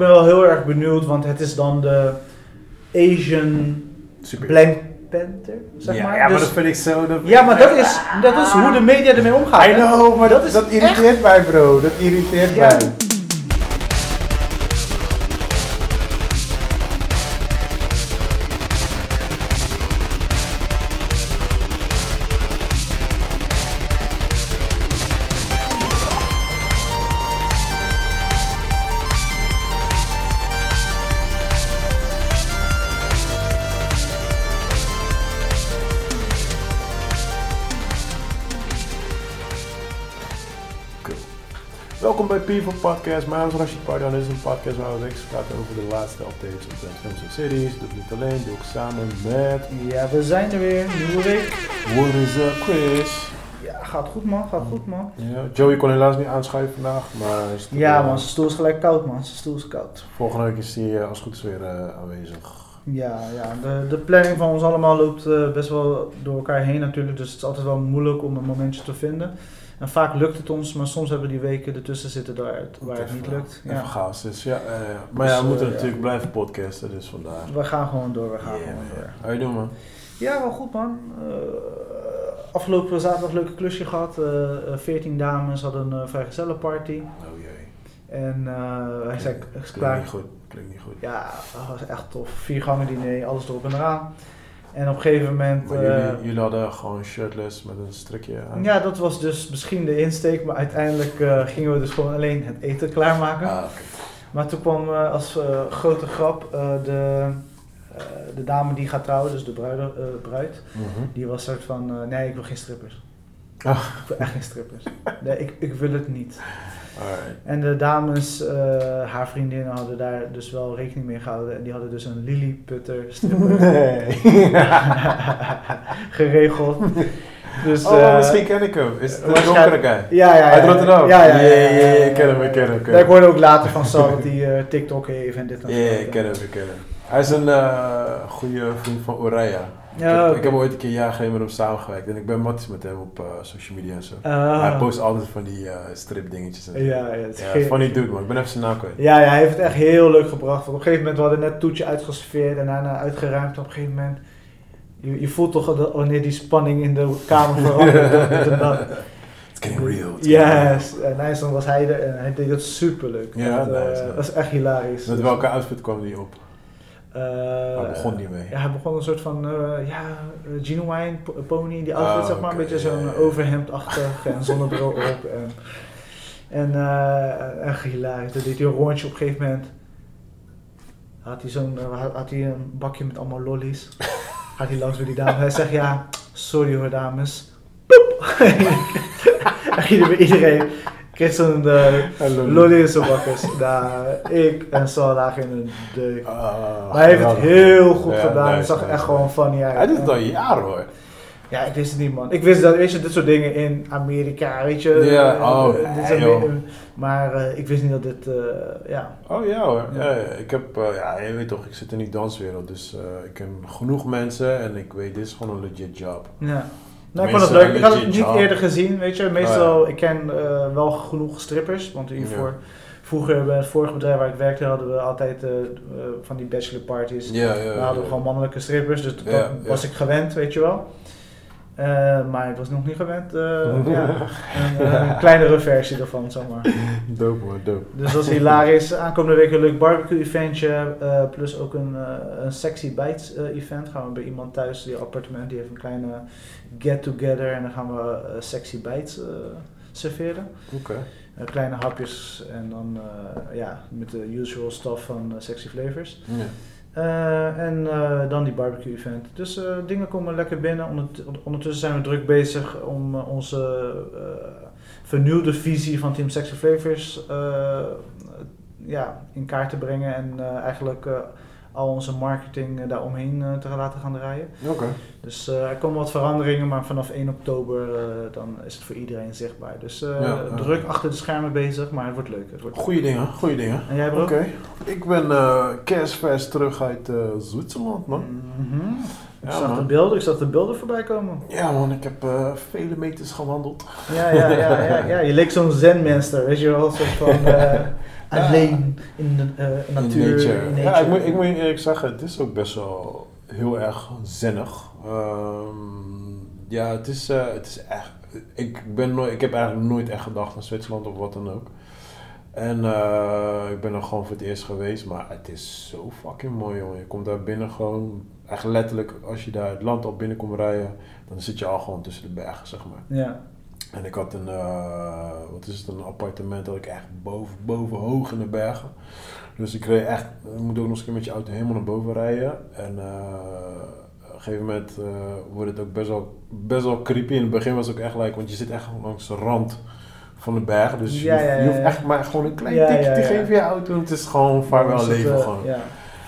Ik ben wel heel erg benieuwd, want het is dan de Asian Super. Black Panther, zeg ja, maar. ja, maar Dus- dat vind ik zo... Dat ja, maar dat is, dat is hoe de media ermee omgaat. I know, maar Dat dat, is dat irriteert mij, bro. Dat irriteert Ja. mij. People Podcast. Mijn naam is Rashid. Dit is een podcast waar we wekelijks praten over de laatste updates op de films en series. Doe ik niet alleen, doe ik samen met... Ja, we zijn er weer, nieuwe week. What is up, Chris? Ja, gaat goed man, gaat goed man. Ja, Joey kon helaas niet aanschuiven vandaag, maar... is- Ja man, zijn stoel is gelijk koud man, zijn stoel is koud. Volgende week is hij eh, als het goed is weer eh, aanwezig. Ja, ja de, de planning van ons allemaal loopt eh, best wel door elkaar heen natuurlijk, dus het is altijd wel moeilijk om een momentje te vinden. En vaak lukt het ons, maar soms hebben we die weken ertussen zitten daar, waar het niet lukt. Even Ja. chaos is, ja. eh, maar Dus, ja, we moeten eh, natuurlijk blijven podcasten, dus vandaar. We gaan gewoon door, we gaan Yeah, gewoon man. door. How you doing, man? Ja, wel goed man. Eh, afgelopen zaterdag een leuke klusje gehad. eh, eh, 14 dames hadden een uh, party. Oh jee. En hij zei, Klinkt niet goed. Klinkt niet goed. Ja, dat was echt tof. Vier gangen diner, alles erop en eraan. En op een gegeven moment... Maar eh, jullie, jullie hadden gewoon shirtless met een strikje aan? ja, dat was dus misschien de insteek, maar uiteindelijk eh, gingen we dus gewoon alleen het eten klaarmaken. Ah. Maar toen kwam eh, als grote grap de, de dame die gaat trouwen, dus de bruide, eh, bruid, Mhm. die was soort van, nee ik wil geen strippers. Ah. Ik wil echt geen strippers. Nee, ik, ik wil het niet. Alright. En de dames, eh, haar vriendinnen hadden daar dus wel rekening mee gehouden. En die hadden dus een Lilliputter stripper Nee. geregeld. Dus, oh, eh, misschien ken ik hem. Is het een donkere guy? Ja, ja, ja. Uit Rotterdam? Ja, ja, ja. Ja, ja, ja, ja, ik ken hem, ik ken hem, ik Ja, hoorde ook later van Sal dat hij eh, TikTok heeft en dit en Ja, dat. ik ken hem, ik ken hem. Hij is een goede vriend van Oraya. Ik, Ja, heb, ik heb ooit een keer jaar geleden met hem samengewerkt en ik ben matties met hem op eh, social media en zo. Ah. Hij post altijd van die eh strip dingetjes en zo. Ja, ja, het is Ja, funny dude man, ik ben even zijn naam kwijt. Ja, ja, hij heeft het echt heel leuk gebracht. Want op een gegeven moment, we hadden net toetje uitgeserveerd en daarna uitgeruimd. Op een gegeven moment, je, je voelt toch dat wanneer die spanning in de kamer verandert. dat- dat- dat- It's getting real. it's getting real. Yes, en dan was hij er en hij deed het super leuk. Ja, dat, nice, eh, nice. dat is echt hilarisch. Met welke outfit kwam die op? Eh, Hij begon niet mee. Ja, hij begon een soort van, eh, ja, eh, genuine po- pony, die outfit Ah, zeg maar, een beetje zo'n overhemdachtig en zonnebril op. En, en eh, echt hilarisch. Dan deed hij een rondje op een gegeven moment. Had hij, zo'n, eh, had- had hij een bakje met allemaal lollies. Gaat hij langs bij die dames. Hij zegt, ja, sorry hoor dames. Poep! en ging er bij iedereen. Lolly in zijn bakkers. Ik en Sal lagen in een deuk. Ah, Maar hij heeft het heel goed Ja, gedaan. Het zag echt gewoon funny uit. Hij doet het al jaren hoor. Ja, ik wist het niet, man. Ik wist dat, weet je, dit soort dingen in Amerika, weet je. Ja, eh, oh, eh, dit maar eh, ik wist niet dat dit, ja. Oh ja hoor. Ja. Ja. ja, ik heb, ja, je weet toch, ik zit in die danswereld, dus ik ken genoeg mensen en ik weet, dit is gewoon een legit job. ja. Nou, ik vond het leuk. Ik had het niet eerder gezien, weet je. Meestal, Oh, ik ken eh, wel genoeg strippers, want hiervoor, vroeger bij het vorige bedrijf waar ik werkte, hadden we altijd eh, eh, van die bachelor parties. Ja, ja, We hadden gewoon mannelijke strippers, dus dat was ik gewend, weet je wel. Eh, maar ik was nog niet gewend, eh, ja, een, eh, een kleinere versie ervan, zeg maar. Dope man, dope. Dus dat is hilarisch. Aankomende week een leuk barbecue eventje. eh, plus ook een, een sexy bites eh, event. Gaan we bij iemand thuis, die appartement, die heeft een kleine get together. En dan gaan we sexy bites serveren. Oké. Kleine hapjes en dan ja, met de usual stuff van sexy flavors. Ja. Eh, en eh, dan die barbecue event. Dus eh, dingen komen lekker binnen. Ondert- Ondertussen zijn we druk bezig om onze vernieuwde visie van Team Sexy Flavors ja, in kaart te brengen. En eigenlijk al onze marketing eh, daaromheen eh, te laten gaan draaien. Oké. Dus eh, er komen wat veranderingen, maar vanaf 1 oktober dan is het voor iedereen zichtbaar. Dus Ja, druk achter de schermen bezig, maar het wordt leuk. Het wordt leuk. Goeie dingen, goeie dingen. En jij bro? Oké. Ik ben kerstvers terug uit Zwitserland man. Mhm. Ik, Ja, zag de beelden, ik zag de beelden voorbij komen. Ja man, ik heb vele meters gewandeld. Ja, ja, ja, ja, ja. Je leek zo'n zenmenster, weet je wel. Soort van, alleen in de eh, natuur. nature. in Ja, ik moet, ik moet je eerlijk zeggen, het is ook best wel heel erg zinnig. Ehm, ja, het is, eh, het is echt. Ik, ben nooit, ik heb eigenlijk nooit echt gedacht aan Zwitserland of wat dan ook. En eh, ik ben er gewoon voor het eerst geweest, maar het is zo fucking mooi, jongen. Je komt daar binnen gewoon, echt letterlijk, als je daar het land al binnen komt rijden, dan zit je al gewoon tussen de bergen, zeg maar. Ja. En ik had een, eh, wat is het, een appartement dat ik echt boven, boven hoog in de bergen. Dus ik reed echt, moet ook nog eens een keer met je auto helemaal naar boven rijden. En eh, op een gegeven moment eh, wordt het ook best wel, best wel creepy. In het begin was het ook echt like, want je zit echt langs de rand van de berg. Dus Ja, je, hoeft- ja, ja, je hoeft echt maar gewoon een klein tikje te geven je auto. En het is gewoon vaarwel leven gewoon.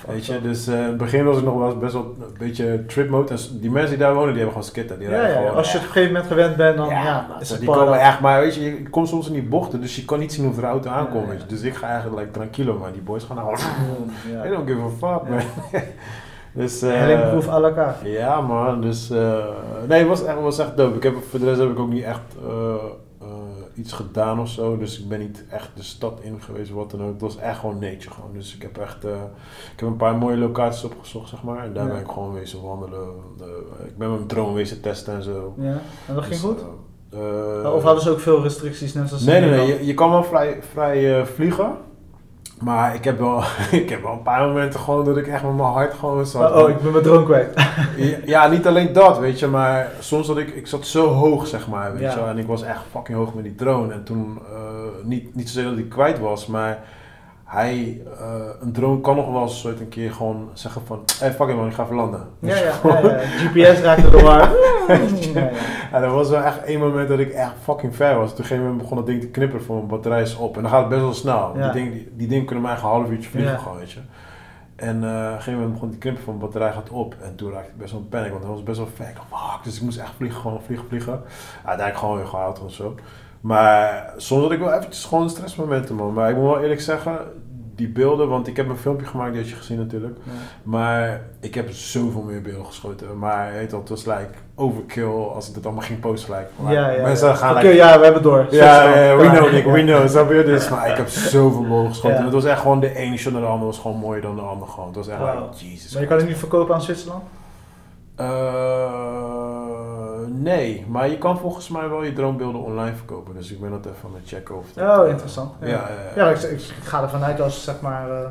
Weet je, dus eh, in het begin was ik nog wel best wel een beetje trip mode. En die mensen die daar wonen, die hebben gewoon skitten. Die Ja, ja, gewoon als je op een gegeven moment gewend bent, dan ja, is het die komen echt, maar weet je, je komt soms in die bochten, dus je kan niet zien hoe de auto aankomt. Weet je. Dus ik ga eigenlijk like, tranquilo, maar die boys gaan nou. Ja. I don't give a fuck, Ja. man. dus, eh, Hellingproef à la carte. ja, man, dus. eh, nee, het was echt, was echt dope. Ik heb, voor de rest heb ik ook niet echt iets gedaan of zo. Dus ik ben niet echt de stad in geweest, wat dan ook. Het was echt gewoon nature gewoon. Dus ik heb echt. eh, ik heb een paar mooie locaties opgezocht, zeg maar. En daar Ja. ben ik gewoon wezen wandelen. Ik ben mijn drone wezen testen en zo. Ja, en dat ging Dus, goed? eh, eh, of hadden ze ook veel restricties, net zoals Nee, nee, nee. Je, je kan wel vrij, vrij vliegen. Maar ik heb, wel, ik heb wel een paar momenten gewoon dat ik echt met mijn hart gewoon zat. Oh, oh, ik ben mijn drone kwijt. Ja, ja, niet alleen dat, weet je, maar soms dat ik, ik zat zo hoog, zeg maar, weet je en ik was echt fucking hoog met die drone. En toen, eh, niet, niet zozeer dat hij kwijt was, maar hij, eh, een drone kan nog wel eens ooit een keer gewoon zeggen van, hey, fuck it man, ik ga even landen. Ja, ja, ja, ja. GPS raakte. Ja, ja. Ja, er was wel echt één moment dat ik echt fucking ver was. Op een gegeven moment begon dat ding te knipperen voor mijn batterij is op. En dan gaat het best wel snel. Die, ding, die, die ding kunnen maar echt een half uurtje vliegen gewoon, weet je. En eh, op een gegeven moment begon die knipperen van mijn batterij gaat op. En toen raakte ik best wel in panic, want hij was best wel ver. Ik dacht, fuck, dus ik moest echt vliegen, gewoon vliegen, vliegen. Uiteindelijk gewoon weer gehaald of zo. Maar soms had ik wel eventjes gewoon stressmomenten, man. Maar ik moet wel eerlijk zeggen, die beelden, want ik heb een filmpje gemaakt, die had je gezien natuurlijk. Ja. Maar ik heb zoveel meer beelden geschoten. Maar het was like overkill als ik dit allemaal ging posten. Like, maar Ja, ja, mensen ja. gaan like, ja, we hebben het door. ja, we know Nick, we know. Snap je? Dus, maar ik heb zoveel beelden geschoten. En het was echt gewoon de ene shot naar de andere was gewoon mooier dan de andere gewoon. Het was echt like, Jesus Maar je kan het niet verkopen aan Zwitserland? Eh, nee, maar je kan volgens mij wel je droombeelden online verkopen. Dus ik ben dat even aan het checken of dat, Oh, eh, interessant. Ja, Ja, ja, ik, ik ga ervan uit als zeg maar eh,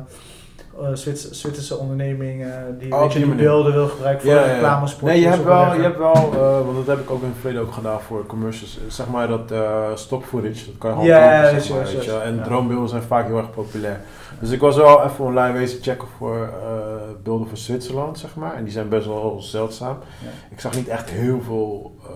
Zwitserse onderneming eh, die, Oh, weet op je, die beelden wil gebruiken voor reclamespotjes. Nee, je hebt wel, je hebt wel eh, want dat heb ik ook in het verleden ook gedaan voor commercials. Zeg maar dat eh stock footage, dat kan je gewoon juist, weet je wel. En ja. droombeelden zijn vaak heel erg populair. Dus ik was wel even online wezen checken voor eh, beelden voor Zwitserland, zeg maar. En die zijn best wel zeldzaam. Ja. Ik zag niet echt heel veel eh,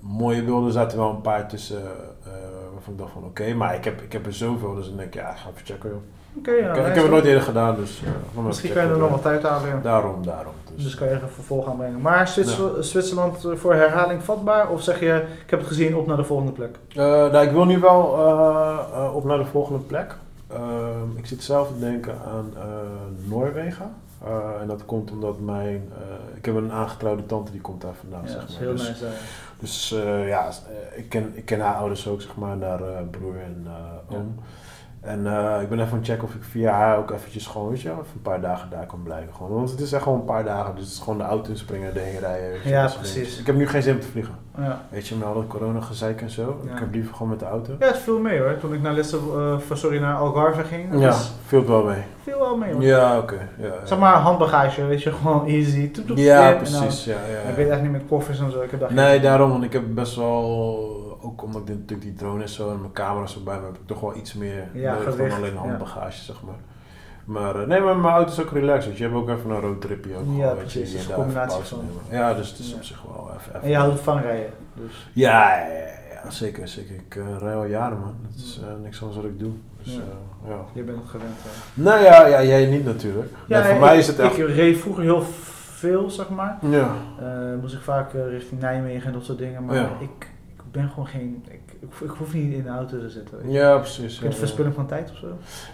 mooie beelden. Er zaten wel een paar tussen eh, waarvan ik dacht van oké. maar ik heb, ik heb er zoveel, dus dan denk ik, ja, ik ga even checken joh. Oké, ja, ik, heb het nooit eerder gedaan, dus ja, maar Misschien kan je er nog wat, tijd eh, Daarom, daarom. Dus. Dus kan je er een vervolg aan brengen. Maar Zwitser- Zwitserland eh, voor herhaling vatbaar? Of zeg je, ik heb het gezien, op naar de volgende plek? Eh, nou, ik wil nu wel eh, op naar de volgende plek. Ehm, ik zit zelf te denken aan Noorwegen. En dat komt omdat mijn... ik heb een aangetrouwde tante die komt daar vandaan, Ja, zeg dat is maar. heel dus nice. dus ja, ik ken, ik ken haar ouders ook, zeg maar, naar eh, broer en oom. En eh, ik ben even aan het checken of ik via haar ook eventjes gewoon, weet je, even een paar dagen daar kan blijven. Gewoon. Want het is echt gewoon een paar dagen, dus het is gewoon de auto inspringen, erheen rijden. weet je, Ja, precies. Ik heb nu geen zin om te vliegen. Ja. Weet je, met al dat corona gezeik en zo. Ja. Ik heb liever gewoon met de auto. ja, het viel mee hoor. Toen ik naar, Lissabon, eh, sorry, naar Algarve ging, Ja, viel wel mee. viel wel mee hoor. Ja, oké. Ja, ja. Zeg maar handbagage, weet je, gewoon easy. Toep, toep, Ja, en precies. Ja, ja, Ik weet echt niet met koffers en zo. Ik heb daar geen- Nee, daarom, want ik heb best wel, ook omdat ik natuurlijk die drone is zo en mijn camera's erbij heb ik toch wel iets meer Ja, dan alleen ja. handbagage, zeg maar. Maar eh, nee, maar mijn auto is ook relaxed, want je hebt ook even een roadtripje. Ook Ja, precies, hier een combinatie pauze van. nemen. Ja, dus het is Ja. op zich wel even... even En je houdt van rijden. Dus. Ja, ja, ja, ja, zeker, zeker. Ik eh, rij al jaren, man. Dat is eh, niks anders wat ik doe. Dus, Ja. ja. Je bent het gewend. hè. Nou ja, ja, jij niet natuurlijk. Nee, voor ik, mij is het echt... Ik reed vroeger heel veel, zeg maar. Ja. Moest ik vaak richting Nijmegen en dat soort dingen. Maar Ja. ik ben gewoon geen, ik, ik, ik hoef niet in de auto te zitten. Ja, precies. Ja. verspilling van tijd of zo.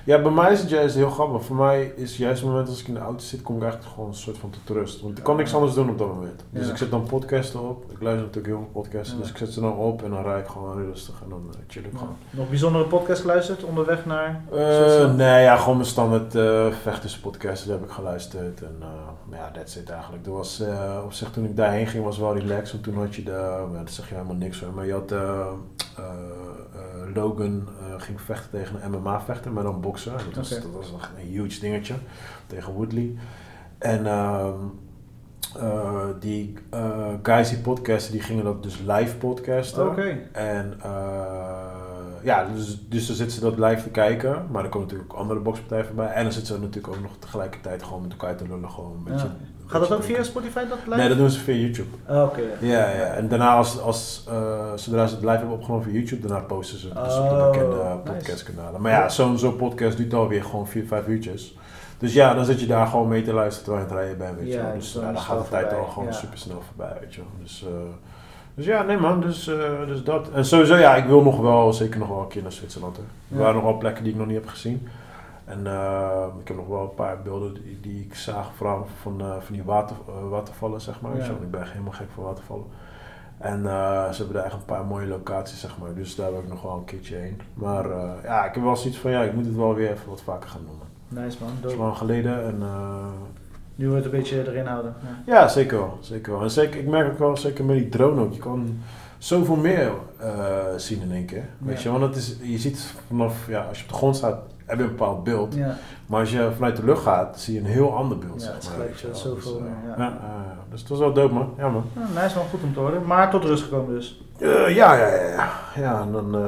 Ja, bij mij is het juist heel grappig. Voor mij is juist het moment als ik in de auto zit, kom ik eigenlijk gewoon een soort van tot rust. Want ik kan niks anders doen op dat moment. Dus ik zet dan podcasten op. Ik luister natuurlijk heel veel podcasts. Dus ik zet ze dan op en dan rijd ik gewoon rustig en dan eh, chill ik gewoon. Nog bijzondere podcast geluisterd onderweg naar Eh, nee, ja, gewoon mijn standaard eh vechterspodcast, heb ik geluisterd. En maar ja, that's it eigenlijk. Er was, op zich toen ik daarheen ging was wel relaxed, want toen had je de, ja, dat zeg je helemaal niks maar je had eh, eh, eh, Logan ging vechten tegen een MMA vechter, maar dan boksen. Dat was, dat was een huge dingetje tegen Woodley. En ehm, eh, die eh, guys die podcasten, die gingen dat dus live podcasten. Oké. En ja, dus, dus dan zitten ze dat live te kijken. Maar er komen natuurlijk ook andere boxpartijen voorbij. En dan zitten ze natuurlijk ook nog tegelijkertijd gewoon met elkaar te lullen. Gewoon een beetje, Ja. Gaat dat ook via Spotify dat live? Nee, dat doen ze via YouTube. Oh, Oké. ja. Ja, ja. En daarna, als, als, eh, zodra ze het live hebben opgenomen via YouTube, daarna posten ze het dus op de Oh, bekende nice. podcastkanalen. Maar ja, zo'n zo'n podcast duurt alweer gewoon 4, 5 uurtjes. Dus ja, dan zit je daar gewoon mee te luisteren terwijl je aan het rijden bent, weet je Ja, wel. dus dan ja, dan is gaat de tijd al gewoon ja. super snel voorbij, weet je wel. Dus, eh, dus ja, nee man, dus, eh, dus dat. En sowieso, ja, ik wil nog wel, zeker nog wel een keer naar Zwitserland. Hè. Er waren nog wel plekken die ik nog niet heb gezien. En eh, ik heb nog wel een paar beelden die, die ik zag, vooral van, eh, van die water, eh, watervallen, zeg maar. Ja. Ik ben helemaal gek voor watervallen. En eh, ze hebben daar echt een paar mooie locaties, zeg maar. Dus daar wil ik nog wel een keertje heen. Maar ja, ik heb wel zoiets van, ja, ik moet het wel weer even wat vaker gaan doen. Nice man. Dat is lang geleden en... Nu wordt het een beetje erin houden. Ja. ja, zeker wel. Zeker wel. En zeker, ik merk ook wel, zeker met die drone ook, je kan zoveel meer zien in één keer. Weet Ja. je, want het is, je ziet vanaf, ja, als je op de grond staat, heb je een bepaald beeld. Ja. Maar als je vanuit de lucht gaat, zie je een heel ander beeld. Ja, het is gelijk wel. zoveel dus, eh, meer, ja. ja. eh, dus dat is wel dope man. Ja man. Ja, nice man, goed om te horen. Maar tot rust gekomen dus. Eh, ja, ja, ja, ja. Ja, en dan eh,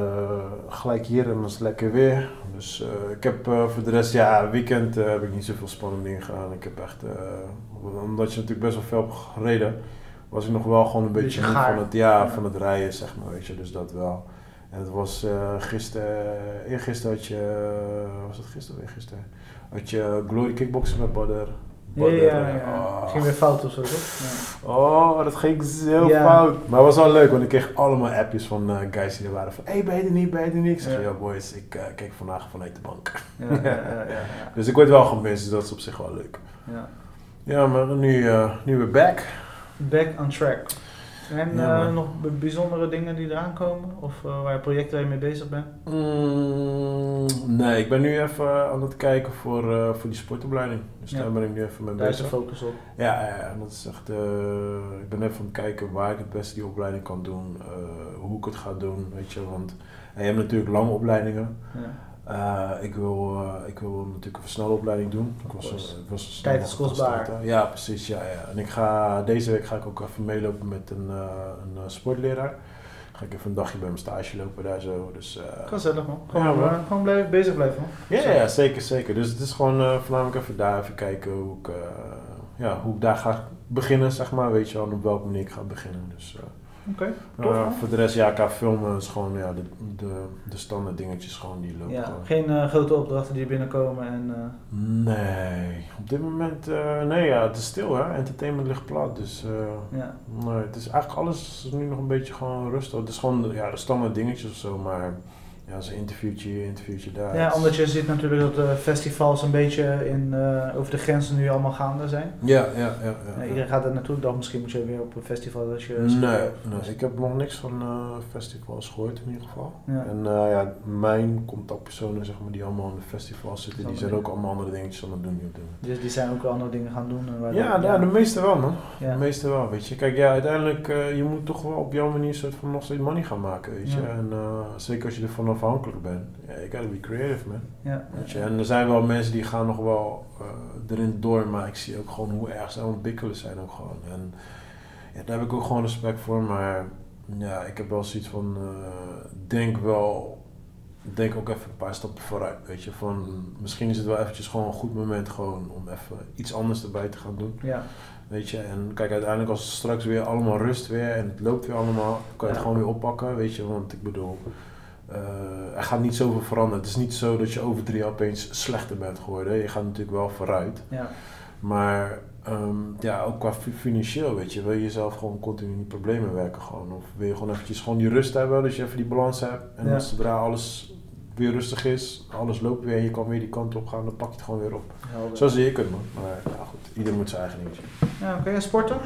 gelijk hier en dan is het lekker weer. Dus eh, ik heb eh, voor de rest, ja, weekend eh, heb ik niet zoveel spannende dingen gedaan. Ik heb echt, eh, omdat je natuurlijk best wel veel hebt gereden, was ik nog wel gewoon een beetje, Beetje van het, ja, Ja. van het rijden, zeg maar, weet je. Dus dat wel. En het was eh gisteren, eergisteren had je, was het gisteren of eergisteren? Had je Glory Kickboxen met Badder. Ja, Badder, ja, eh, ja. oh. Ging weer fout of zo, toch? Ja. Oh, dat ging zo fout. Maar het was wel leuk, want ik kreeg allemaal appjes van eh, guys die er waren van... Hé, hey, ben je er niet, ben je er niet? Ik zeg, Ja. boys, ik eh, kijk vandaag vanuit de bank. Ja, ja, ja, ja, ja. Dus ik word wel gemist, dus dat is op zich wel leuk. ja. Ja, maar nu, eh, nu weer back. Back on track. En Ja, eh, nog bijzondere dingen die eraan komen? Of eh, waar je projecten waar je mee bezig bent? Mm, nee, ik ben nu even aan het kijken voor, eh, voor die sportopleiding. Dus daar ben ik nu even mee Daar is de bezig. focus op. Ja, ja, dat is echt. ik ben even aan het kijken waar ik het beste die opleiding kan doen, hoe ik het ga doen, weet je. Want en je hebt natuurlijk lange opleidingen. Ja. Eh, ik, wil, eh, ik wil natuurlijk een versnelde opleiding doen. Ik was, eh, ik was Tijd is kostbaar. Ja, precies. Ja, ja. En ik ga, deze week ga ik ook even meelopen met een, eh, een sportleraar. Ga ik even een dagje bij mijn stage lopen daar zo. Dus, eh, Gezellig man. Gewoon, Ja, man. gewoon blijven, bezig blijven man. ja, ja, zeker, zeker. Dus het is gewoon eh, voornamelijk even daar even kijken hoe ik, eh, ja, hoe ik daar ga beginnen, zeg maar. Weet je wel, en op welke manier ik ga beginnen. Dus, eh, Oké, eh, voor de rest, ja, qua filmen is gewoon ja, de, de, de standaard dingetjes gewoon die lopen Ja, gewoon. geen eh, grote opdrachten die binnenkomen en... eh, Nee, op dit moment, eh, nee ja, het is stil hè, entertainment ligt plat, dus eh, ja. nee, het is eigenlijk alles is nu nog een beetje gewoon rustig. Het is gewoon de- ja, de standaard dingetjes of zo, maar ja, zo'n interviewtje hier, interviewtje daar. ja, omdat je ziet natuurlijk dat de festivals een beetje in, eh, over de grenzen nu allemaal gaande zijn. Ja, ja, ja. ja, iedereen gaat er naartoe, dacht misschien moet je weer op een festival dat je... Nee, nee, ik heb nog niks van eh, festivals gehoord in ieder geval. Ja. En eh, ja, mijn contactpersonen zeg maar, die allemaal in de festivals zitten, die zijn ook allemaal andere dingetjes aan het doen moment. Dus die zijn ook wel andere dingen gaan doen. en waar Ja, dan- ja, de meeste wel man. ja. De meeste wel, weet je. Kijk, ja, uiteindelijk, eh, je moet toch wel op jouw manier soort van nog steeds money gaan maken, weet je. En eh, zeker als je ervan afhankelijk bent. Ja, je gotta be creative, man. Ja, Weet je. En er zijn wel mensen die gaan nog wel eh, erin door, maar ik zie ook gewoon hoe erg ze aan het zijn ook gewoon. En ja, daar heb ik ook gewoon respect voor, maar ja, ik heb wel zoiets van, eh, denk wel, denk ook even een paar stappen vooruit, weet je. Van, misschien is het wel eventjes gewoon een goed moment gewoon om even iets anders erbij te gaan doen. ja. Weet je, en kijk, uiteindelijk als het straks weer allemaal rust weer en het loopt weer allemaal, kan je het Ja. gewoon weer oppakken, weet je. Want ik bedoel, eh, er gaat niet zoveel veranderen. Het is niet zo dat je over drie jaar opeens slechter bent geworden. Je gaat natuurlijk wel vooruit. ja. Maar ehm, ja, ook qua fi- financieel, weet je, wil je jezelf gewoon continu in die problemen werken gewoon? Of wil je gewoon eventjes gewoon die rust hebben, dus je even die balans hebt. En Ja. zodra alles weer rustig is, alles loopt weer en je kan weer die kant op gaan, dan pak je het gewoon weer op. Helder. Zo zie ik het man. Maar ja goed, ieder moet zijn eigen dingetje. Ja, oké. En sporten?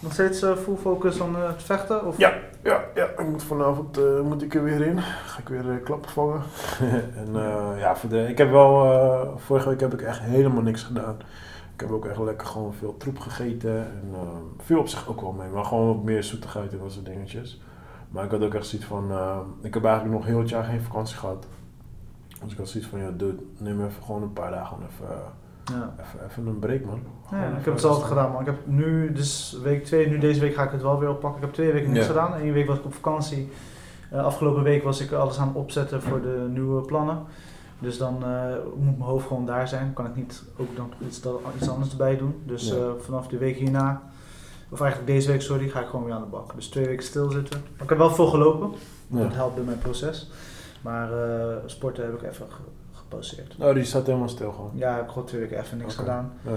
Nog steeds eh, full focus aan eh, het vechten? Of? Ja. Ja, ja, ik moet vanavond eh, moet ik er weer in. Ga ik weer eh, klappen vangen. en eh, ja, voor de, ik heb wel, eh, vorige week heb ik echt helemaal niks gedaan. Ik heb ook echt lekker gewoon veel troep gegeten. En eh, viel op zich ook wel mee. Maar gewoon wat meer zoetigheid en dat soort dingetjes. Maar ik had ook echt zoiets van, eh, ik heb eigenlijk nog heel het jaar geen vakantie gehad. Dus ik had zoiets van, ja, dude, neem even gewoon een paar dagen even, Ja. even, even een break, man. Ja, ik heb hetzelfde gedaan, man. Ik heb nu, dus week 2, nu deze week ga ik het wel weer oppakken. Ik heb twee weken niks Ja. gedaan. Eén week was ik op vakantie. Eh, afgelopen week was ik alles aan het opzetten voor de nieuwe plannen. Dus dan eh, moet mijn hoofd gewoon daar zijn. Kan ik niet ook dan iets, anders erbij doen. Dus Ja. eh, vanaf de week hierna, of eigenlijk deze week, sorry, ga ik gewoon weer aan de bak. Dus twee weken stilzitten. Maar ik heb wel veel gelopen. Ja. Dat helpt bij mijn proces. Maar eh, sporten heb ik even Nou, die staat helemaal stil gewoon. Ja, ik heb gewoon twee weken even niks gedaan. Ja.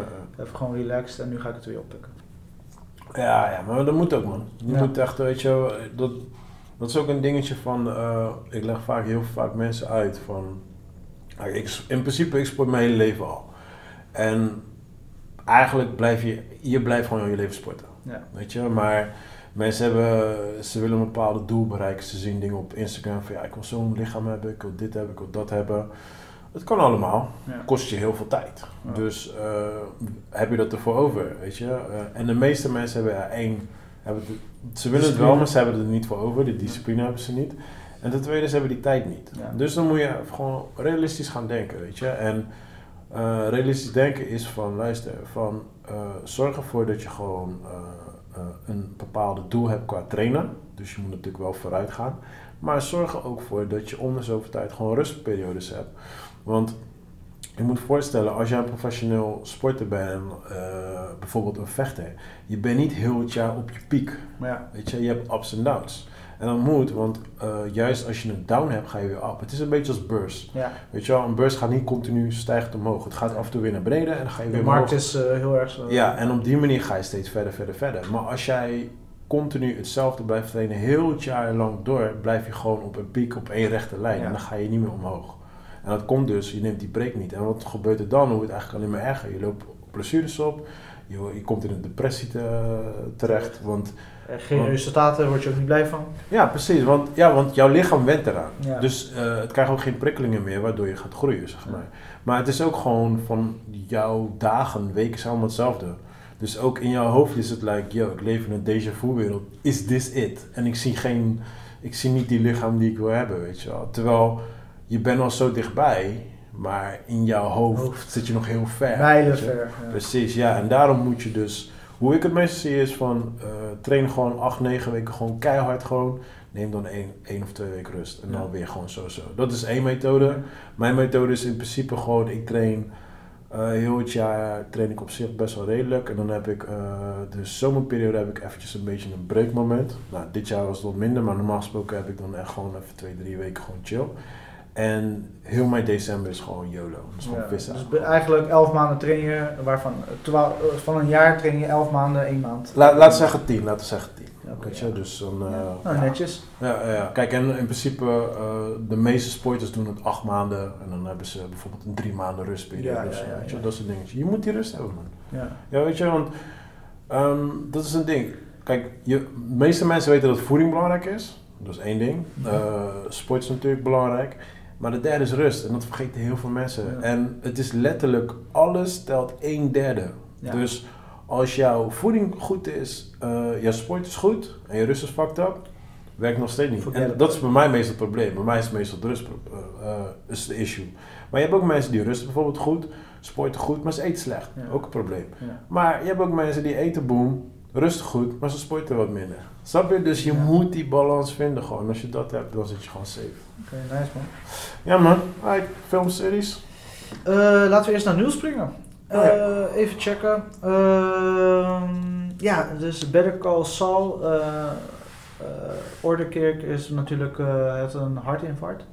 Even gewoon relaxed en nu ga ik het weer oppikken. Ja, ja, maar dat moet ook, man. Je Ja. moet echt, weet je, dat, dat is ook een dingetje van, eh, ik leg vaak heel vaak mensen uit van, ik, in principe, ik sport mijn hele leven al. En eigenlijk blijf je, je blijft gewoon je leven sporten, Ja. weet je, maar mensen hebben, ze willen een bepaald doel bereiken, ze zien dingen op Instagram van, ja, ik wil zo'n lichaam hebben, ik wil dit hebben, ik wil dat hebben. Het kan allemaal, Ja. kost je heel veel tijd. Ja. Dus eh, heb je dat ervoor over, weet je? Eh, en de meeste mensen hebben ja, één, hebben ze willen het wel, maar ze hebben het er niet voor over. De discipline hebben ze niet. En ten tweede, ze hebben die tijd niet. Dus dan moet je gewoon realistisch gaan denken, weet je? En eh, realistisch denken is van, luister, van zorg ervoor dat je gewoon een bepaalde doel hebt qua trainen. Dus je moet natuurlijk wel vooruit gaan. Maar zorg er ook voor dat je om de zoveel tijd gewoon rustperiodes hebt. Want je moet voorstellen, als jij een professioneel sporter bent, eh, bijvoorbeeld een vechter, je bent niet heel het jaar op je piek. Ja, Weet je, je hebt ups en downs. En dat moet, want eh, juist als je een down hebt, ga je weer up. Het is een beetje als beurs. ja. Weet je wel, een beurs gaat niet continu stijgend omhoog. Het gaat af en toe weer naar beneden en dan ga je de weer markt omhoog. is eh, heel erg zo. Ja, en op die manier ga je steeds verder, verder, verder. Maar als jij continu hetzelfde blijft trainen, heel het jaar lang door, blijf je gewoon op een piek, op één rechte lijn. Ja. En dan ga je niet meer omhoog. En dat komt dus, je neemt die break niet. En wat gebeurt er dan? Wordt het eigenlijk alleen maar erger. Je loopt blessures op, je, je komt in een depressie te- terecht. Want Eh, geen Want- resultaten, word je ook niet blij van. ja, precies. Want, ja, want jouw lichaam went eraan. Ja. Dus eh, het krijgt ook geen prikkelingen meer, waardoor je gaat groeien, zeg maar. Maar het is ook gewoon van jouw dagen, weken zijn allemaal hetzelfde. Dus ook in jouw hoofd is het like, yo, ik leef in een déjà vu wereld. Is this it? En ik zie geen, ik zie niet die lichaam die ik wil hebben, weet je wel. Terwijl, je bent al zo dichtbij, maar in jouw hoofd, Hoofd. zit je nog heel ver. Mijlen ver. ja. Precies, ja. En daarom moet je dus... Hoe ik het meestal zie is van... eh train gewoon acht, negen weken gewoon keihard gewoon. Neem dan één, één of twee weken rust. En dan weer gewoon zo zo. Dat is één methode. Mijn methode is in principe gewoon... Ik train eh, heel het jaar train ik op zich best wel redelijk. En dan heb ik eh, de zomerperiode heb ik eventjes een beetje een breakmoment. Nou, dit jaar was het wat minder. Maar normaal gesproken heb ik dan echt gewoon even twee, drie weken gewoon chill. En heel mijn december is gewoon YOLO. Dus gewoon Ja, vissen. dus eigenlijk 11 maanden train je, waarvan twaalf- eh, van een jaar train je 11 maanden, 1 maand. La, laten we zeggen tien, laten we zeggen tien. Ja, oké, Weet ja. je, dus dan... eh, Nou, netjes. Ja, ja. Kijk, en in principe, eh, de meeste sporters doen het acht maanden en dan hebben ze bijvoorbeeld een drie maanden rustperiode. Ja, weet je, dat soort dingetjes. Je moet die rust hebben, man. Ja. Ja, weet je, want ehm, dat is een ding. Kijk, je, de meeste mensen weten dat voeding belangrijk is. Dat is één ding. Eh, sport is natuurlijk belangrijk. Maar de derde is rust. En dat vergeten heel veel mensen. Ja. En het is letterlijk, alles telt een derde. Ja. Dus als jouw voeding goed is, eh jouw sport is goed en je rust is fucked up, werkt nog steeds niet. En dat is bij mij meestal het probleem. Bij mij is meestal de rust eh, eh, is de issue. Maar je hebt ook mensen die rusten bijvoorbeeld goed, sporten goed, maar ze eten slecht. Ja. Ook een probleem. Maar je hebt ook mensen die eten boom, rusten goed, maar ze sporten wat minder. Snap je? Dus je moet die balans vinden gewoon. Als je dat hebt, dan zit je gewoon safe. Oké, nice man. Ja man, Alright, filmseries. Eh, laten we eerst naar nieuws springen. Oh ja. Eh, even checken. Ehm, ja, dus Better Call Saul. eh eh Orderkirk is natuurlijk, eh, heeft een hartinfarct.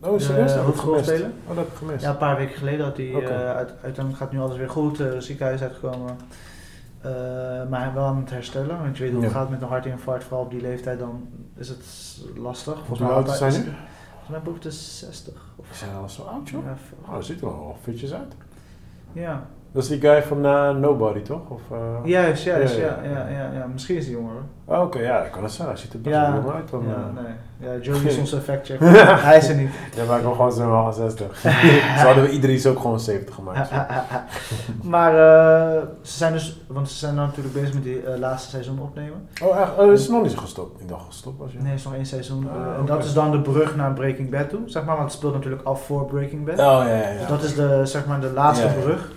Oh, serieus? Dat heb ik gemist. hoofdrolspeler. Oh, dat heb ik gemist. Ja, een paar weken geleden had hij, Oké. eh, uit, uiteindelijk gaat nu alles weer goed, eh ziekenhuis uitgekomen. Eh, maar hij is wel aan het herstellen, want je weet hoe het Ja. gaat met een hartinfarct, vooral op die leeftijd, dan is het lastig. Hoe oud had zijn nu? Volgens mij boven de 60. Of, hij al zo oud, joh? ja, Oh, dat ziet er wel fitjes uit. ja. Dat is die guy van eh, Nobody, toch? Of, eh? Juist, juist, Ja, ja, ja, ja, ja. Misschien is hij jonger hoor. Oh, Oké, ja, ik kan het zeggen. Hij ziet er best wel jong uit. Dan, ja, eh. nee. Ja, Joey is onze fact check. hij is er niet. Ja, maar ik wil gewoon half 60. Zo hadden we Idris ook gewoon 70 gemaakt. maar eh, ze zijn dus, want ze zijn nou natuurlijk bezig met die laatste seizoen opnemen. Oh, echt? Oh, is het nog niet zo gestopt? Ik dacht gestopt was je. Nee, het is nog één seizoen. Ah, en dat is dan de brug naar Breaking Bad toe, zeg maar, want het speelt natuurlijk af voor Breaking Bad. Oh, ja, ja, ja. Dus dat is de, zeg maar, de laatste brug.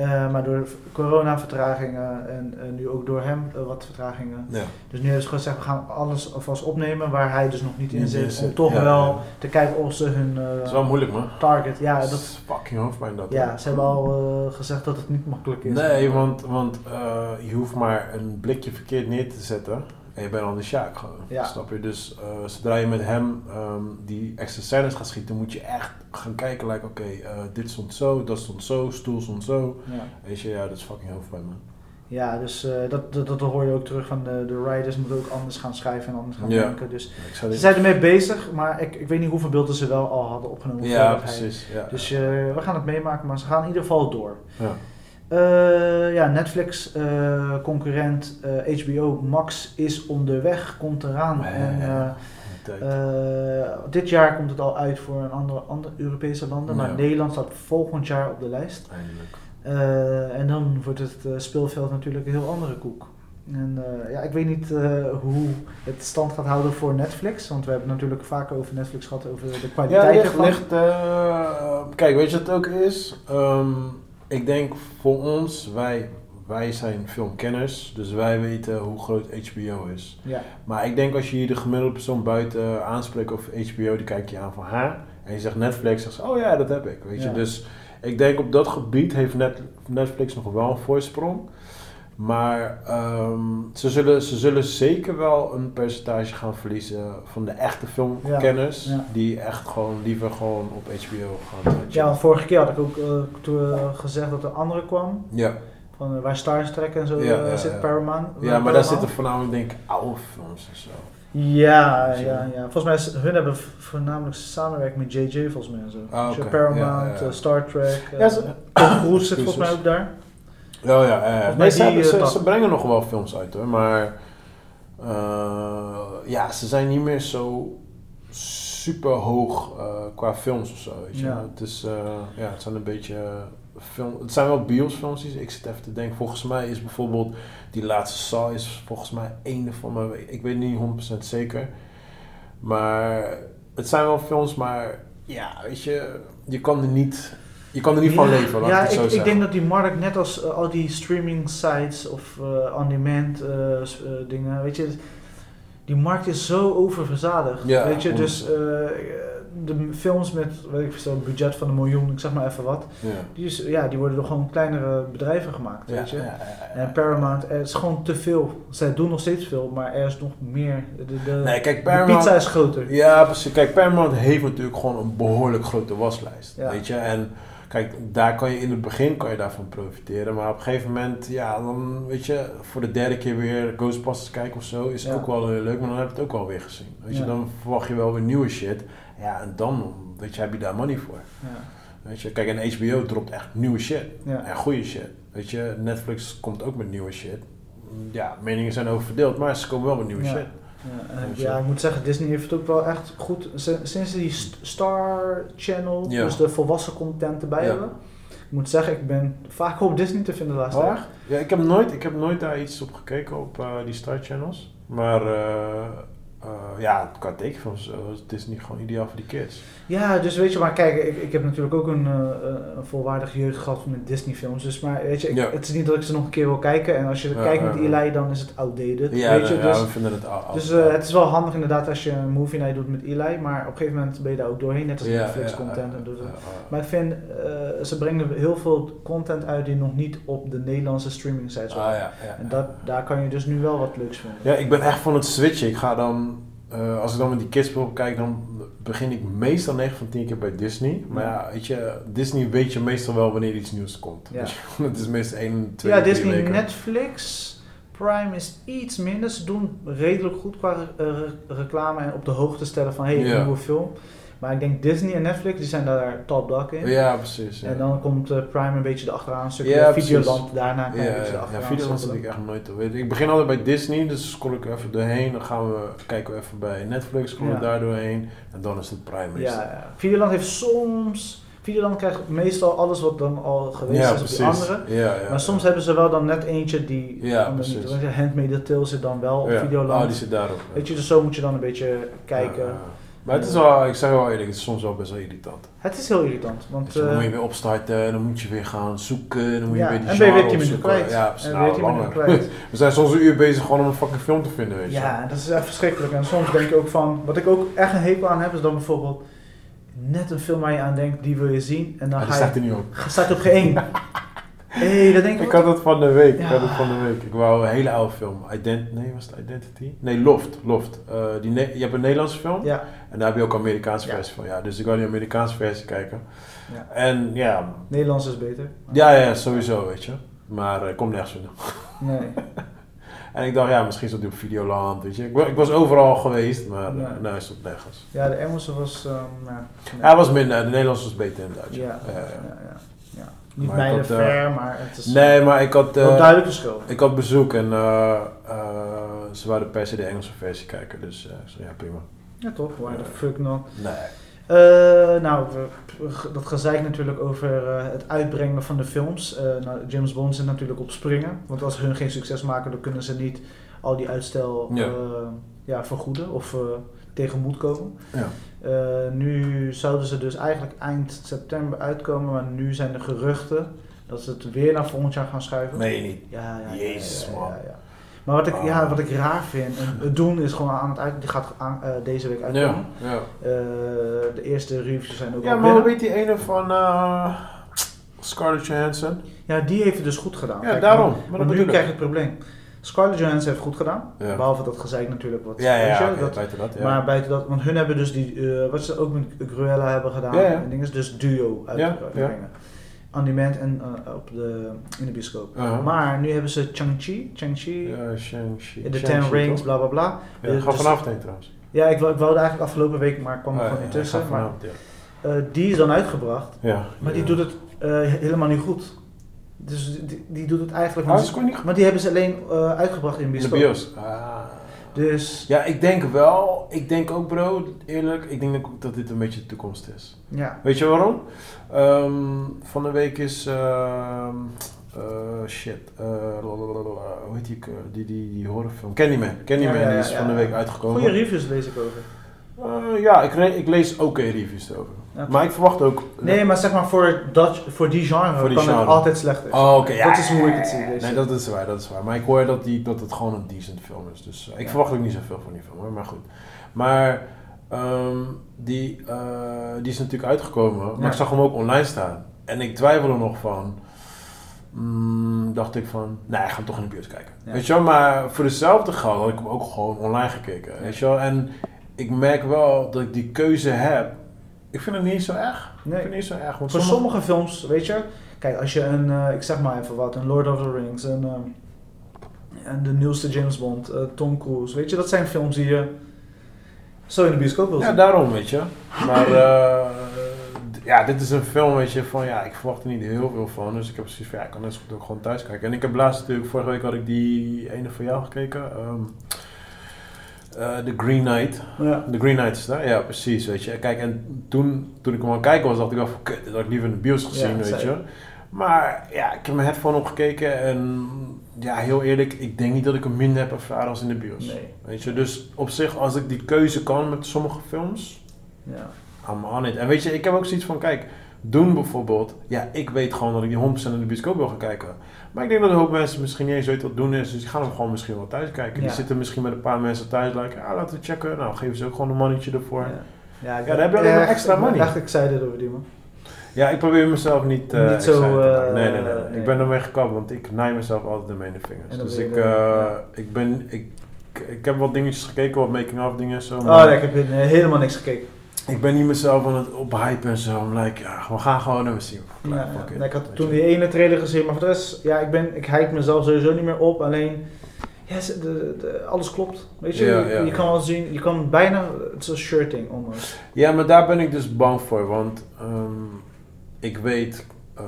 Eh, maar door corona-vertragingen en eh, nu ook door hem eh, wat vertragingen. Ja. Dus nu hebben ze gewoon gezegd, we gaan alles alvast opnemen waar hij dus nog niet in zit. Om toch ja, wel ja. te kijken of ze hun eh, Dat is wel moeilijk, man. target... Ja, dat is fucking hoofdpijn dat. ja, ze hebben al eh, gezegd dat het niet makkelijk is. Nee, want, want eh, je hoeft maar een blikje verkeerd neer te zetten en je bent al de Sjaak gewoon. Ja. Snap je? Dus eh, zodra je met hem ehm, die extra scènes gaat schieten, moet je echt gaan kijken, like, oké, eh, dit stond zo, dat stond zo, stoel stond zo. Ja. Weet je, ja, dat is fucking hoofdpijn, man. Ja, dus eh, dat, dat, dat hoor je ook terug van de, de writers moeten ook anders gaan schrijven en anders gaan Ja. denken. Dus ze zijn ermee bezig, maar ik, ik weet niet hoeveel beelden ze wel al hadden opgenomen. Ja, precies. Ja. Dus we gaan het meemaken, maar ze gaan in ieder geval door. Ja. Eh, ja, Netflix eh, concurrent eh, HBO Max is onderweg, komt eraan. Ja, en, ja, eh, eh, dit jaar komt het al uit voor een andere, andere Europese landen, maar Ja. Nederland staat volgend jaar op de lijst. Eh, en dan wordt het eh, speelveld natuurlijk een heel andere koek. En eh, ja, ik weet niet eh, hoe het stand gaat houden voor Netflix. Want we hebben het natuurlijk vaker over Netflix gehad, over de Ja, kwaliteit ligt, ervan. ligt eh, kijk, weet je wat het ook is? Ehm, ik denk voor ons, wij, wij zijn filmkenners, dus wij weten hoe groot HBO is. Ja, Maar ik denk als je hier de gemiddelde persoon buiten aanspreekt over HBO, die kijkt je aan van haar. En je zegt Netflix, zegt ze, oh ja, dat heb ik. Weet je? Dus ik denk op dat gebied heeft Net- Netflix nog wel een voorsprong. Maar ehm, ze, zullen, ze zullen zeker wel een percentage gaan verliezen van de echte filmkenners. Ja, ja. Die echt gewoon liever gewoon op HBO gaan. eh, ja want vorige keer had ik ook toen, eh, gezegd dat er andere kwam. ja. Van waar Star Trek en zo Ja, zit. Paramount. ja, maar daar zitten voornamelijk denk ik oude films en zo. Ja, ja, ja. Volgens mij is, hun hebben voornamelijk samenwerking met JJ volgens mij en zo. Ah, Dus. Paramount, Star Trek. Ja, ze- Tom Cruise zit volgens mij ook daar. Oh ja, ja, Nee, ze, die, eh, ze, brengen nog wel films uit hoor, maar eh, ja, ze zijn niet meer zo super hoog eh, qua films of zo. Weet je? Ja. Het, is, ja, het zijn een beetje film, het zijn wel biosfilms. die- Ik zit even te denken, volgens mij is bijvoorbeeld die laatste Saw is volgens mij een van mijn, ik weet niet 100% zeker, maar het zijn wel films, maar ja, weet je, je kan er niet, je kan er niet van leven. Ja, ik ik, denk dat die markt, net als eh, al die streaming sites of eh on-demand eh, dingen, weet je, die markt is zo oververzadigd. Ja, weet je, dus de films met, weet ik veel, een budget van een miljoen, ik zeg maar even wat, Ja. die, is, ja, die worden door gewoon kleinere bedrijven gemaakt, weet je. En Paramount, er is gewoon te veel. Zij doen nog steeds veel, maar er is nog meer. De, de, Nee, kijk, de Paramount... pizza is groter. Ja, precies. Kijk, Paramount heeft natuurlijk gewoon een behoorlijk grote waslijst. Ja. Weet je? En kijk, daar kan je in het begin kan je daarvan profiteren. Maar op een gegeven moment, ja, dan weet je, voor de derde keer weer Ghostbusters kijken of zo, is Ja. ook wel heel leuk. Maar dan heb je het ook wel weer gezien. Weet je, Ja. dan verwacht je wel weer nieuwe shit. Ja, en dan, weet je, heb je daar money voor. Ja. Weet je, kijk, en HBO dropt echt nieuwe shit. En goede shit. Weet je, Netflix komt ook met nieuwe shit. Ja, meningen zijn over verdeeld, maar ze komen wel met nieuwe shit. Ja, ja, ik moet zeggen, Disney heeft het ook wel echt goed. Sinds ze die St- Star Channel, Ja. dus de volwassen content erbij Ja. hebben. Ik moet zeggen, ik ben vaak op Disney te vinden de laatste Oh? Ja, ik heb, nooit, ik heb nooit daar iets op gekeken op eh, die Star Channels. Maar eh, eh, ja, qua tekenfilms eh, is Disney gewoon ideaal voor die kids. Ja, dus weet je, maar kijk, ik, ik heb natuurlijk ook een, eh, een volwaardige jeugd gehad met Disney films. Dus maar weet je, ik- Ja. het is niet dat ik ze nog een keer wil kijken. En als je Ja, kijkt met. Eli, dan is het outdated. Ja, weet je, ja, dus we vinden het Dus eh, het is wel handig inderdaad als je een movie night doet met Eli, maar op een gegeven moment ben je daar ook doorheen, net als Ja, Netflix ja, content. ja, en het. Maar ik vind, ze brengen heel veel content uit die nog niet op de Nederlandse streaming sites Ah, En dat, daar kan je dus nu wel wat leuks vinden. Ja, ik ben echt van het switchen. Ik ga dan, eh, als ik dan met die kids kijken, dan begin ik meestal 9 van 10 keer bij Disney. Maar ja, weet je, Disney weet je meestal wel wanneer iets nieuws komt. Ja. Dus het is meestal 1, 2, ja, 3 Disney, weken. Netflix, Prime is iets minder. Ze doen redelijk goed qua re- reclame en op de hoogte stellen van hey, een Ja. nieuwe film. Maar ik denk Disney en Netflix die zijn daar top dog in. Ja, precies. Ja. En dan komt eh, Prime een beetje erachteraan, een stukje Ja. Videoland daarna kan ja, je een beetje ja, Videoland zit ik echt nooit te weten. Ik begin altijd bij Disney, dus scroll ik even doorheen. Dan gaan we, kijken we even bij Netflix, we Ja. daar doorheen. En dan is het Prime. Ja, ja. Videoland heeft soms... Videoland krijgt meestal alles wat dan al geweest ja is op die andere. Ja, ja, Maar soms hebben ze wel dan net eentje die... Ja, de- precies. Handmade Tale zit dan wel op ja. Videoland. Oh, die zit daarop. Weet je, dus zo moet je dan een beetje kijken. Maar het is wel, ik zeg wel eerlijk, het is soms wel best wel irritant. Het is heel irritant, want... Dan moet je eh, weer opstarten, en dan moet je weer gaan zoeken, dan moet je ja, weer die en ben je weer genre 10 minuten kwijt. Ja, precies. en Nou, weer 10 minuten langer. kwijt. We zijn soms een uur bezig gewoon om een fucking film te vinden, weet je. Ja, dat is echt verschrikkelijk. En soms denk je ook van... Wat ik ook echt een hekel aan heb, is dan bijvoorbeeld... Net een film waar je aan denkt, die wil je zien. En dan die ga je... staat er niet op. Staat op geen hey, dat denk ik... Ik had het van de week. Ik had het van de week. Ik wou een hele oude film. Ident nee, was het Identity? Nee, Loft. Loft. Eh, die ne- je hebt een Nederlandse film Ja, en daar heb je ook een Amerikaanse Ja. versie van. Ja, dus ik wou die Amerikaanse versie kijken. Ja. En ja, Nederlands is beter. ja, ja, sowieso, weet je. Maar ik kom nergens vinden. Nee. En ik dacht, ja, misschien zat hij op Videoland, weet je. Ik, wa- ik was overal geweest, maar Nee. nee. nou is het nergens. Ja, de Engelse was... ehm, nee. Ja, hij was minder. De Nederlandse was beter Ja. ja, Ja, ja. ja. Niet mijlen had, eh, ver, maar het is Nee, maar ik had... wel eh, duidelijk verschil. Ik had bezoek en eh, eh, ze wilden per se de Engelse versie kijken, dus eh, ja prima. Ja, toch? Why the fuck not? Nee. Eh, nou, dat gezeik natuurlijk over eh, het uitbrengen van de films. Eh, nou, James Bond zit natuurlijk op springen. Want als hun geen succes maken, dan kunnen ze niet al die uitstel Ja. eh, ja, vergoeden of eh tegemoet komen. Ja. Eh, nu zouden ze dus eigenlijk eind september uitkomen, maar nu zijn er geruchten dat ze het weer naar volgend jaar gaan schuiven. Nee, niet. Ja, ja, ja, Jezus, ja, ja, man. ja, ja. Maar wat ik, ja, Ah. wat ik raar vind, en het doen is gewoon aan het uit, die gaat aan, eh, deze week Ja, uitkomen. ja. Eh, de eerste reviews zijn ook Ja, al maar binnen. weet die ene van eh, Scarlett Johansson? Ja, die heeft het dus goed gedaan. Ja, daarom. Maar Maar nu bedoel ik. krijg je het probleem. Scarlett Johansson heeft goed gedaan. Ja. Behalve dat gezeik natuurlijk wat. Ja, ja, ja, dat- buiten dat, ja. Maar buiten dat, want hun hebben dus die, eh, wat ze ook met Cruella hebben gedaan, en dingen, dus duo uitbrengen. On demand en eh, op de, in de bioscoop. Maar nu hebben ze Chang-Chi, Chang-Chi, Shang-Chi. Ten Rings, bla bla bla. Ja, Dus- ga vanavond heen trouwens. Ja, ik, ik wilde eigenlijk afgelopen week, maar ik kwam er Oh, gewoon niet tussen. Maar eh, die is dan uitgebracht, maar die doet het helemaal niet goed. Dus die, die doet het eigenlijk Oh, niet. Maar die hebben ze alleen eh, uitgebracht in in de bioscoop. bios. Ah. Dus Ja, ik denk wel. Ik denk ook, bro, eerlijk, ik denk ook dat dit een beetje de toekomst is. ja, Weet je waarom? Ehm, van de week is. ehm, eh, shit. eh, hoe heet die, die, die, die horrorfilm? Candyman. Candyman Ja, ja, ja, die is ja, van de week uitgekomen. goede reviews lees ik over. Eh, ja, ik, re- ik lees ook reviews erover. Maar ik verwacht ook. Nee, maar zeg maar voor, dat, voor die genre Voor die kan genre. het altijd slechter. Oh, oké. ja, dat is hoe ik het zie. Nee, dat is waar, dat is waar. Maar ik hoor dat, die, dat het gewoon een decent film is. Dus eh, ik Ja. verwacht ook niet zoveel van die film hoor, maar goed. Maar ehm, die, eh, die is natuurlijk uitgekomen, maar Ja. ik zag hem ook online staan. En ik twijfelde nog van, mm, dacht ik van, nee, ik ga hem toch in de bios kijken. Ja. Weet je wel, maar voor dezelfde geld had ik hem ook gewoon online gekeken. Weet je wel, en ik merk wel dat ik die keuze heb. Ik vind het niet zo erg. Ik Nee. vind het niet zo erg. Want Voor sommige- sommige films, weet je, kijk, als je een, eh, ik zeg maar even wat, een Lord of the Rings, een, ehm, en de nieuwste James Bond, eh, Tom Cruise, weet je, dat zijn films die je zo in de bioscoop wil Ja, zien. daarom, weet je. Maar eh, d- ja, dit is een film, weet je, van ja, ik verwacht er niet heel veel van. Dus ik heb precies van ja, ik kan net zo goed ook gewoon thuis kijken. En ik heb laatst natuurlijk, vorige week had ik die ene van jou gekeken. ehm, eh, The Green Knight. Ja. The Green Knight is daar? Ja, precies, weet je. Kijk, en toen, toen ik hem aan het kijken was, dacht ik wel van, kut, dit had ik liever in de bios gezien, Ja, weet zeker. je. Maar ja, ik heb mijn headphone opgekeken en ja, heel eerlijk, ik denk niet dat ik hem minder heb ervaren als in de bios. Nee. Weet je, dus op zich, als ik die keuze kan met sommige films, Ja. I'm on it. En weet je, ik heb ook zoiets van, kijk, Doen bijvoorbeeld, ja, ik weet gewoon dat ik die 100% in de bioscoop wil gaan kijken. Maar ik denk dat een hoop mensen misschien niet eens weten wat doen is, dus die gaan hem gewoon misschien wel thuis kijken. Die zitten misschien met een paar mensen thuis, like, ja, laten we checken. Nou, geven ze ook gewoon een mannetje ervoor. Ja. Ik daar heb je alleen maar extra ik money. dacht ik zei dit over die man. Ja, ik probeer mezelf niet, eh Niet zo, eh, nee, nee, nee. Ik ben ermee gekapt, want ik naai mezelf altijd ermee in de vingers. Dus ik, eh, ja. ik ben, ik, ik heb wat dingetjes gekeken, wat making-of dingen en zo. Oh, maar- nee, ik heb helemaal niks gekeken. Ik ben niet mezelf aan het ophypen en zo. I'm like, ja, we gaan gewoon even zien. Ja, ik had toen die ene trailer gezien, maar voor de rest, ja, ik, ben, ik hype mezelf sowieso niet meer op. Alleen, de, de- alles klopt. Weet je, Ja, je, kan wel zien, je kan bijna, het is een shirting almost. Ja, maar daar ben ik dus bang voor, want ehm, ik weet eh,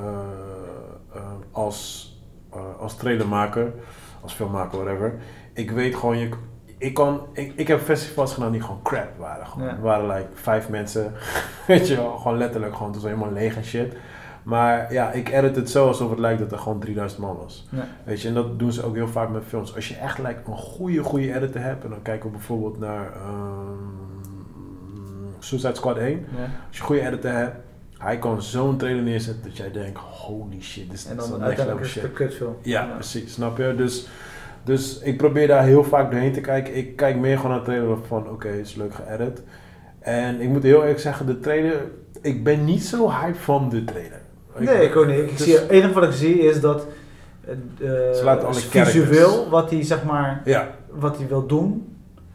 eh, als, eh, als trailermaker, als filmmaker, whatever, ik weet gewoon, je, ik, kan, ik, ik heb festivals gedaan die gewoon crap waren. Gewoon. Ja. Er waren like vijf mensen, weet je wel, gewoon letterlijk, gewoon, het was helemaal leeg en shit. Maar ja, ik edit het zo alsof het lijkt dat er gewoon 3000 man was. Ja. Weet je, en dat doen ze ook heel vaak met films. Als je echt like, een goede, goede editor hebt, en dan kijken we bijvoorbeeld naar ehm, Suicide Squad 1. Ja. Als je een goede editor hebt, hij kan zo'n trailer neerzetten dat jij denkt, holy shit, dit is een next level shit. kutfilm. Ja, precies, snap je? Dus, dus ik probeer daar heel vaak doorheen te kijken. Ik kijk meer gewoon naar de trailer van, oké, het is leuk geëdit. En ik moet heel eerlijk zeggen, de trailer, ik ben niet zo hype van de trailer. Nee, ik ook niet. Ik dus- zie, het enige wat ik zie is dat eh, Ze laten alle visueel wat hij zeg maar, Ja, wat hij wil doen.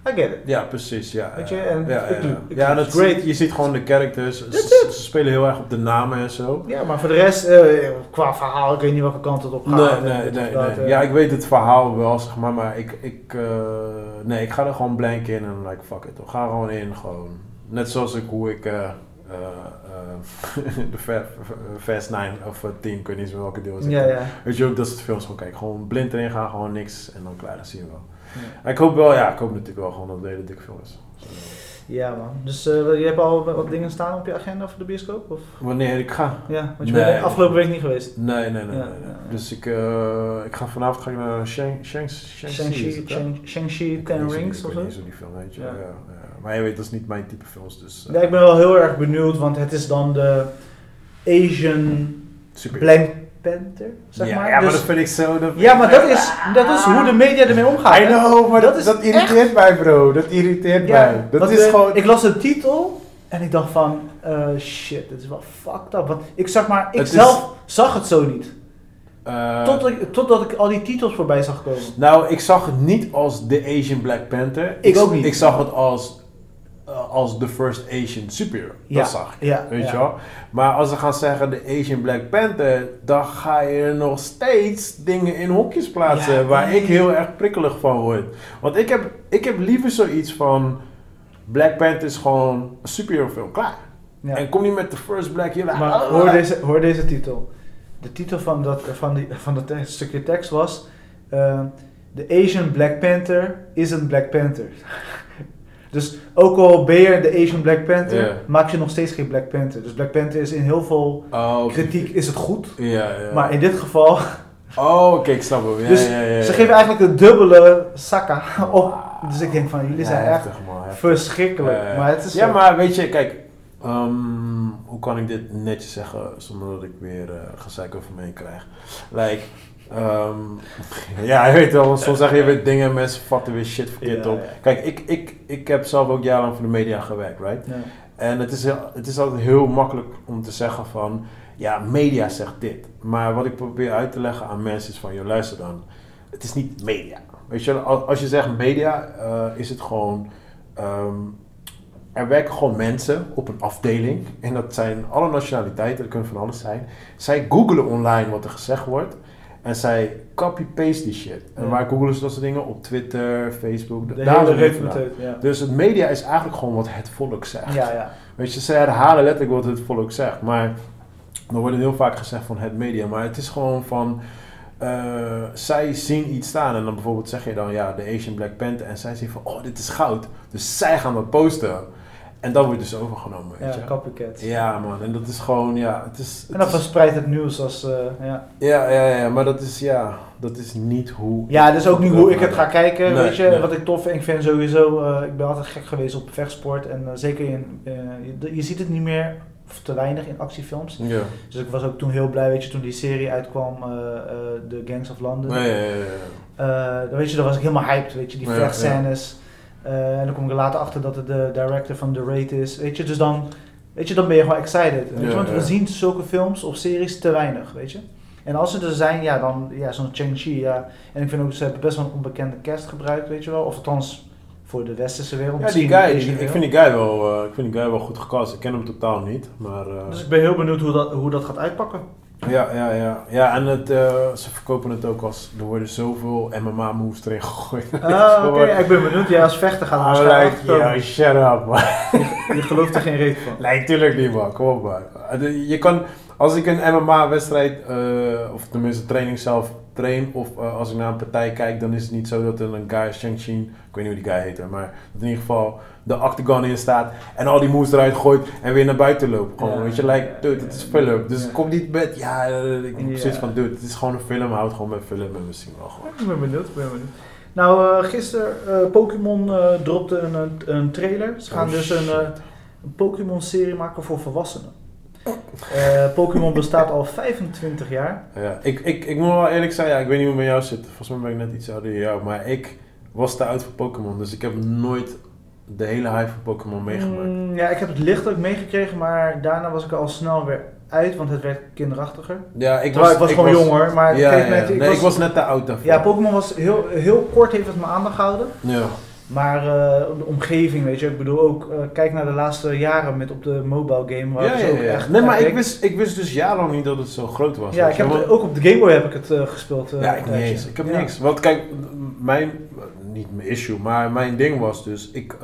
I get it. ja, precies, ja. Weet je, en ja, ik- ja. ik- ja, ik- dat great. je ziet gewoon de characters, ze, spelen heel erg op de namen en zo. Ja, maar voor de rest, eh, qua verhaal, ik weet niet welke kant het op gaat. nee, nee, nee. eh. Ja, ik weet het verhaal wel, zeg maar, maar ik, ik, eh, nee, ik ga er gewoon blank in en like, fuck it. We gaan gewoon in, gewoon. Net zoals ik, hoe ik, de Fa- Fast 9 of eh, 10, ik weet niet welke deel is. Ja, ja. Weet je ook, dat soort films gewoon kijken. Gewoon blind erin gaan, gewoon niks en dan klaar, dat zien we wel. Ik hoop wel, ja, ik hoop natuurlijk wel gewoon dat het een hele dikke film is. Ja, man. Dus eh, je hebt al wat dingen staan op je agenda voor de bioscoop? Of? Wanneer ik ga? Ja, want je Nee. bent afgelopen week niet geweest. Nee, nee, nee. nee, Ja, nee. ja, ja. Dus ik, eh, ik ga vanavond ga ik naar Shang, Shang, Shang, Shang-Chi? Shang- Ik Ten Rings ik of weet zo? niet zo die film, weet je. Ja. Maar je weet, dat is niet mijn type films, dus... eh, Ja, ik ben wel heel erg benieuwd, want het is dan de Asian super. Panther, zeg ja, maar. ja, maar Dus- dat vind ik zo... Dat ja, maar dat is, dat is hoe de media ermee omgaat. I know, maar Dat dat, is dat irriteert mij, bro. Dat irriteert Ja, mij. Dat is gewoon... Ik las de titel en ik dacht van, eh, shit, dit is wel fucked up. Want ik zeg maar, ik Het is- zelf zag het zo niet. eh, Totdat ik, totdat ik al die titels voorbij zag komen. Nou, ik zag het niet als de Asian Black Panther. Ik ook niet. Ik zag het als, als the first Asian superhero. Ja, Dat zag ik. ja, Weet ja. je wel? Maar als ze gaan zeggen de Asian Black Panther, dan ga je nog steeds dingen in hokjes plaatsen waar nee. ik heel erg prikkelig van word. Want ik heb, ik heb liever zoiets van Black Panther is gewoon een superhero film, klaar. En kom niet met de first Black Hero. Maar hoor deze, hoor deze titel. De titel van dat, van die, van dat te- stukje tekst was... eh, The Asian Black Panther isn't Black Panther. dus ook al ben je de Asian Black Panther, maak je nog steeds geen Black Panther. Dus Black Panther is in heel veel Oh, kritiek is het goed. Maar in dit geval... Oh, oké, ik snap hem. Ja, dus ja, ja, ja. ze geven eigenlijk een dubbele sakka op. Dus ik denk van, jullie zijn Ja, echt man, verschrikkelijk. Maar het is ja, zo. maar weet je, kijk, ehm, hoe kan ik dit netjes zeggen zonder dat ik weer uh, gezeik over me krijg? Like, ehm, ja, je weet wel, soms zeg je weer dingen en mensen vatten weer shit verkeerd Ja, op. ja. Kijk, ik, ik, ik heb zelf ook jarenlang voor de media gewerkt, right? Ja. En het is, het is altijd heel makkelijk om te zeggen van, ja, media zegt dit. Maar wat ik probeer uit te leggen aan mensen is van, joh, luister dan, het is niet media. Weet je, als je zegt media, eh, is het gewoon, ehm, er werken gewoon mensen op een afdeling. En dat zijn alle nationaliteiten, dat kunnen van alles zijn. Zij googelen online wat er gezegd wordt. En zij copy-paste die shit. En Ja. waar googelen ze dat soort dingen? Op Twitter, Facebook. De daar hele het ja. Dus het media is eigenlijk gewoon wat het volk zegt. Ja, ja. Weet je, ze herhalen letterlijk wat het volk zegt. Maar er wordt heel vaak gezegd van het media. Maar het is gewoon van... eh, zij zien iets staan en dan bijvoorbeeld zeg je dan ja, de Asian Black Panther. En zij zien van, oh, dit is goud. Dus zij gaan dat posten. En dat wordt dus overgenomen, weet Ja, je. copycat. Ja, man. En dat is gewoon, ja, het is... En dan verspreidt het nieuws als, eh, ja. ja, ja, ja, maar dat is, ja, dat is niet hoe... Ja, dat is ook niet hoe ik het ga kijken, Nee, weet je. nee. Wat ik tof vind, ik vind sowieso, eh, ik ben altijd gek geweest op vechtsport. En eh, zeker in, je, je ziet het niet meer, of te weinig in actiefilms. Ja. Dus ik was ook toen heel blij, weet je, toen die serie uitkwam, The Gangs of London. Ja, ja, ja. Dan weet je, dan was ik helemaal hyped, weet je, die Ja, vechtscènes. Eh, en dan kom ik er later achter dat het de director van The Raid is, weet je. Dus dan, weet je, dan ben je gewoon excited. Weet je, Ja, want ja. we zien zulke films of series te weinig, weet je. En als ze er zijn, ja, dan, ja, zo'n Chang-Chi, ja. En ik vind ook, ze hebben best wel een onbekende cast gebruikt, weet je wel. Of althans, voor de westerse wereld. Ja, die guy, ik, vind die guy wel, eh, ik vind die guy wel goed gecast. Ik ken hem totaal niet, maar... eh, Dus ik ben heel benieuwd hoe dat, hoe dat gaat uitpakken. Ja, ja, ja. Ja, en het, eh, ze verkopen het ook als... Er worden zoveel MMA-moves erin gegooid. Ah, oké, ik ben benieuwd. Jij als vechter gaat Ah, waarschijnlijk like, yo, shut up, man. Je gelooft er geen reet van. Nee, tuurlijk niet, man. Kom op, man. Eh, Je kan... Als ik een MMA-wedstrijd, eh, of tenminste training zelf train, of eh, als ik naar een partij kijk, dan is het niet zo dat er een guy, Shang-Chi, ik weet niet hoe die guy heet, maar dat in ieder geval de octagon in staat en al die moves eruit gooit en weer naar buiten loopt. Gewoon, Ja, weet je, like, dude, het is film. Dus ja. kom niet met, ja, eh, ik Ja. precies van, dude, het is gewoon een film, houd gewoon met film en zien wel gewoon. Ik ben benieuwd, ik ben benieuwd. Nou, eh, gisteren, Pokémon dropte een, een, trailer. Ze gaan Oh, dus een, een Pokémon-serie maken voor volwassenen. Eh, Pokémon bestaat al 25 jaar. Ja, ik, ik, ik moet wel eerlijk zijn, ja, ik weet niet hoe het met jou zit. Volgens mij ben ik net iets ouder dan jou. Maar ik was te oud voor Pokémon. Dus ik heb nooit de hele hype van Pokémon meegemaakt. Mm, ja, ik heb het lichtelijk meegekregen, maar daarna was ik er al snel weer uit, want het werd kinderachtiger. Ja, ik Terwijl ik was gewoon jonger, maar Ja, gegeven ja, moment... nee, ik was net te oud daarvoor. ja, Pokémon was heel, heel kort heeft het me aandacht gehouden. Ja. Maar eh, de omgeving, weet je, ik bedoel ook, eh, kijk naar de laatste jaren met op de mobile game. Waar Ja, ze ja, ook ja. echt Nee, maar ik wist, ik wist dus jarenlang niet dat het zo groot was. Ja, ik heb het, ook op de Game Boy heb ik het eh, gespeeld. Ja, ik niet tijdje. eens. Ik heb Ja. niks. Want kijk, mijn, niet mijn issue, maar mijn ding was dus, ik,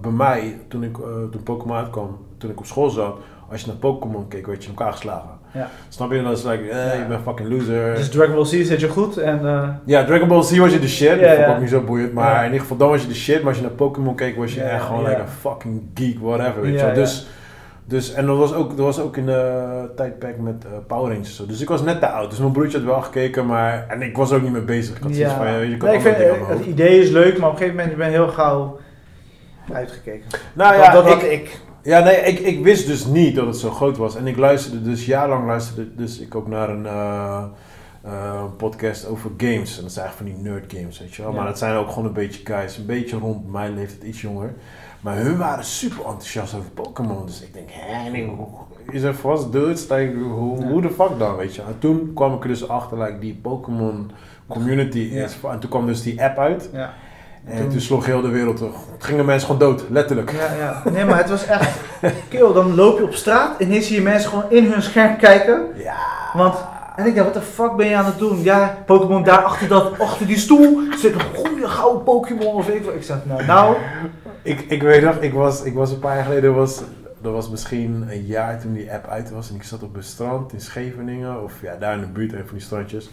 bij mij, toen, ik, toen Pokémon uitkwam, toen ik op school zat, als je naar Pokémon keek, werd je in elkaar geslagen. Ja. Snap je? Dan is like, eh, je bent fucking loser. Dus Dragon Ball Z zit je goed en eh, Ja, Dragon Ball Z was je de shit. Dat vond ik ook niet zo boeiend. Maar in ieder geval, dan was je de shit. Maar als je naar Pokémon keek, was je echt gewoon like een fucking geek, whatever. Weet je. Dus, dus, en dat was ook, dat was ook in de tijdperk met eh, Power Rangers. Zo. Dus ik was net te oud. Dus mijn broertje had wel gekeken, maar... En ik was ook niet mee bezig. Ik had zoiets van, ja, weet je, ik had Nee, ik vind, eh, het idee is leuk, maar op een gegeven moment ben je heel gauw uitgekeken. Nou dat, ja, dat ik, had ik. Ja, nee, ik, ik wist dus niet dat het zo groot was. En ik luisterde dus, jarenlang luisterde dus ik ook naar een eh, eh, podcast over games. En dat zijn eigenlijk van die nerd games, weet je wel. Ja. Maar dat zijn ook gewoon een beetje guys, een beetje rond mijn leeftijd, iets jonger. Maar hun waren super enthousiast over Pokémon. Dus ik denk, hoe- is er vast dudes? Like, hoe, hoe de fuck dan, weet je En toen kwam ik er dus achter, like, die Pokémon community Ja. is... En toen kwam dus die app uit. Ja. En Toen- toen sloeg heel de wereld terug. Gingen mensen gewoon dood, letterlijk. Ja, ja. Nee, maar het was echt... Kill, dan loop je op straat en ineens zie je mensen gewoon in hun scherm kijken. Ja. Want, en ik dacht, wat de fuck ben je aan het doen? Ja, Pokémon daar achter, dat, achter die stoel zit een goede gouden Pokémon of ik wat. Ik zeg, nou, nou. Ik, ik weet nog, ik was, ik was een paar jaar geleden, was, dat was misschien een jaar toen die app uit was. En ik zat op een strand in Scheveningen, of ja, daar in de buurt, een van die strandjes.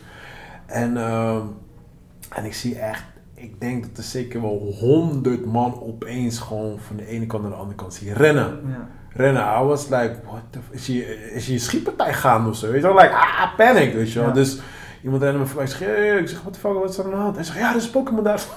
En, ehm, en ik zie echt, ik denk dat er zeker wel honderd man opeens gewoon van de ene kant naar de andere kant zie rennen. Ja. Rennen, I was like, what the, f- is je, is een schietpartij gaande of zo? Weet je wel, like, ah, panic, weet je wel. Ja. Dus iemand rende me voorbij, ik zeg, hey, ik zeg, what the fuck, wat is er aan de hand? Hij zegt, ja, dat is Pokémon daar.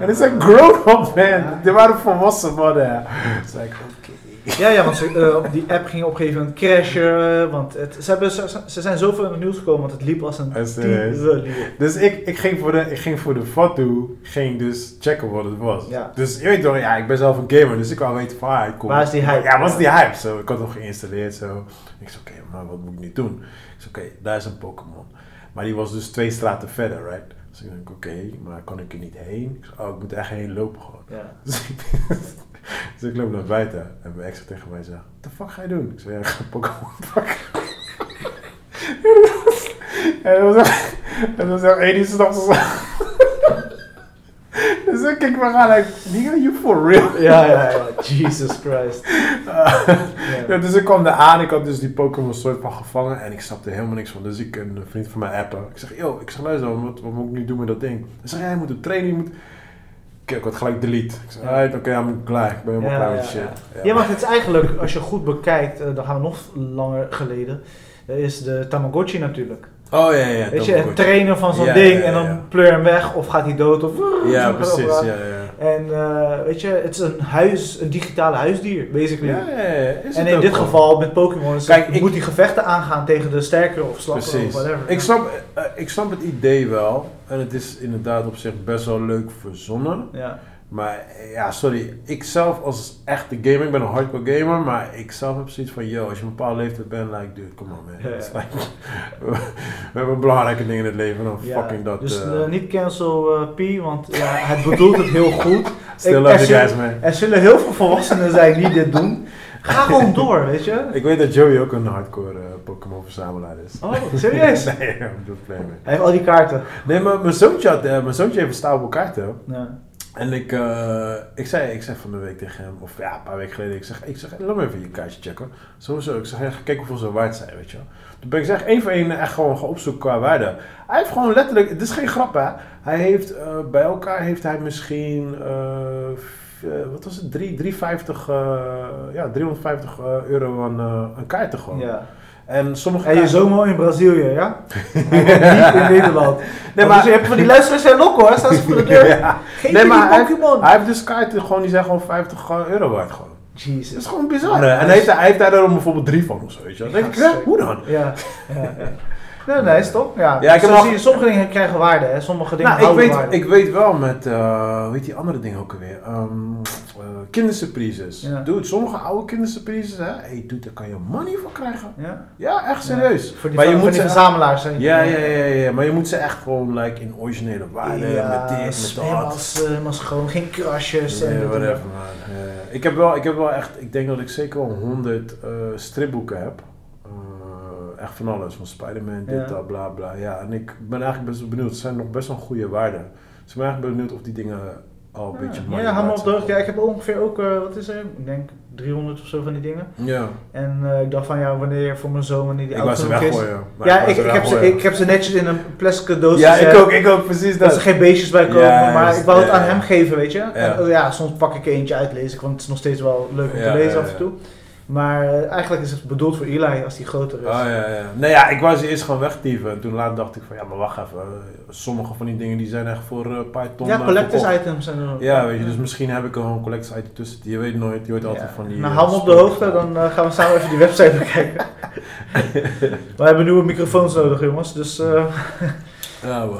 En het zijn grown-up, man. Ja. Die waren volwassen mannen. Oké. Ja, ja, want ze, eh, die app ging op een gegeven moment crashen. Want het, ze, hebben, ze, ze zijn zoveel in het nieuws gekomen, want het liep als een tierenlier. Dus ik, ik, ging voor de, ik ging voor de fatu, ging dus checken wat het was. Ja. Dus je weet toch, ja, ik ben zelf een gamer, dus ik wou weten van, ah, ik kom. Waar is die hype? Ja, wat is die hype? Zo, ik had hem geïnstalleerd, zo. Ik zei, oké, maar wat moet ik nu doen? Ik zei, oké, daar is een Pokémon. Maar die was dus twee straten verder, right? Dus ik denk, oké, maar kan ik er niet heen? Ik zei, oh, ik moet er echt heen lopen gewoon. Ja. Dus ik, dus ik loop naar buiten en mijn ex tegen mij zegt, wat de fuck ga je doen? Ik zei, ja, ik ga Pokémon pakken. en dat was echt, en dat was echt één uur s'nachts. Dus ik kijk me aan, like, nigga, you for real? Ja, ja, ja. Jesus Christ. Ja, dus ik kwam er aan, ik had dus die Pokémon soort van gevangen en ik snapte helemaal niks van. Dus ik een vriend van mij appen. Ik zeg, yo, ik zeg, luister, wat, wat moet ik nu doen met dat ding? Hij zegt, ja, je moet het trainen, je moet... Ik had gelijk delete. Ik alright, oké, I'm klaar. Ik ben helemaal klaar met shit. ja. Maar het is eigenlijk, als je goed bekijkt, eh, dan gaan we nog langer geleden, eh, is de Tamagotchi natuurlijk. Oh ja, ja. Weet je, het trainen van zo'n ding en dan pleur hem weg of gaat hij dood of... Ja, precies, ja. En eh, weet je, het is een huis, een digitale huisdier, basically. Ja, ja, ja, is en in dit wel. geval met Pokémon Kijk, ik- moet hij gevechten aangaan tegen de sterkere of zwakkere of Precies. whatever. Ik snap, eh, ik snap het idee wel. En het is inderdaad op zich best wel leuk verzonnen. Ja. Maar eh, ja, sorry. Ik zelf als echte gamer, ik ben een hardcore gamer. Maar ik zelf heb zoiets van, yo, als je een bepaalde leeftijd bent, like, dude, come on man. Ja, ja. It's like, we, hebben belangrijke dingen in het leven dan Ja, fucking dat. Dus eh, eh, niet cancel P, want ja, hij bedoelt het heel goed. Still Ik- love zullen- guys, man. Er zullen heel veel volwassenen zijn die dit doen. Ga gewoon door, weet je. Ik weet dat Joey ook een hardcore Pokémon verzamelaar is. Oh, serieus? nee, playing, man. Hij heeft al die kaarten. Nee, maar mijn zoontje, had, mijn zoontje heeft een stapel kaarten. Ja. En ik, eh, ik, zei, ik zei van de week tegen hem, of ja, een paar weken geleden, ik zeg, ik zeg laat me even je kaartje checken. Sowieso, ik zeg, ja, kijk hoeveel ze waard zijn, weet je wel. Toen ben ik zeg één voor één echt gewoon gaan opzoeken qua waarde. Hij heeft gewoon letterlijk, het is geen grap hè, hij heeft, eh, bij elkaar heeft hij misschien, eh, wat was het, 3, 350, eh, ja, 350 eh, euro aan, aan kaarten gewoon. ja. En sommige En je zoon in Brazilië, ja? Niet in Nederland. Nee, maar- maar je hebt van die luisteraars zijn ook hoor, staan ze voor de deur. Ja. Geef Nee, maar die hij, Pokémon. hij heeft dus kaarten gewoon, die zijn gewoon 50 euro waard gewoon. Dat is gewoon bizar. En hij heeft, hij heeft daar dan bijvoorbeeld drie van of zo, weet je wel. Denk ik, hè, hoe dan? Ja, ja. Nee, nee, is toch? Ja, Ja, ik heb je, sommige dingen krijgen waarde, hè. sommige dingen Nou, ik weet, waarde. ik weet wel met, eh hoe heet die andere dingen ook alweer? Um, kindersurprises. Ja. Dude, sommige oude kindersurprises, hè. Hey, dude, daar kan je money voor krijgen. Ja? Ja, echt serieus. Voor die, maar je moet ze, verzamelaars. hè. ja, ja, ja, ja, maar je moet ze echt gewoon like, in originele waarde, Ja, met dit, met dat. eh, helemaal schoon, geen krasjes. en Nee, en whatever, man. Eh, ik, heb wel, ik heb wel echt, ik denk dat ik zeker wel 100 eh, stripboeken heb. Echt van alles, van Spider-Man, dit, dat, bla bla. Ja, en ik ben eigenlijk best wel benieuwd. Ze zijn nog best wel goede waarde. Dus ik ben eigenlijk benieuwd of die dingen al een beetje Ja, money ja, hou me waard op de zijn. hoogte. Ja, ik heb ongeveer ook, eh, wat is er? Ik denk 300 of zo van die dingen. Ja, En eh, ik dacht van ja, wanneer voor mijn zoon, wanneer die ik was ze weggooien. Ja, ik, ik, heb ze, ik heb ze netjes in een plastic doos Ja, gezet. ik ook, ik ook, precies Dat er dat. geen beestjes bij komen, Ja, maar ik wou het aan hem geven, weet je. En Ja. oh soms pak ik er eentje uit, lees ik, want het is nog steeds wel leuk om te lezen af en toe. Maar eh, eigenlijk is het bedoeld voor Eli als die groter is. Oh ja, ja. Nee, ja, ik wou ze eerst gewoon wegtieven. En toen later dacht ik van, ja, maar wacht even. Sommige van die dingen die zijn echt voor eh, een paar ton ja, eh, collectors verkocht. items en zo. Ja, weet je, dus misschien heb ik er gewoon een collectors item tussen. Je weet nooit, je hoort altijd Ja. van die... Nou, hou me op de hoogte, dan gaan we samen even die website bekijken. we hebben nieuwe microfoons nodig, jongens. Dus, eh Ja, man.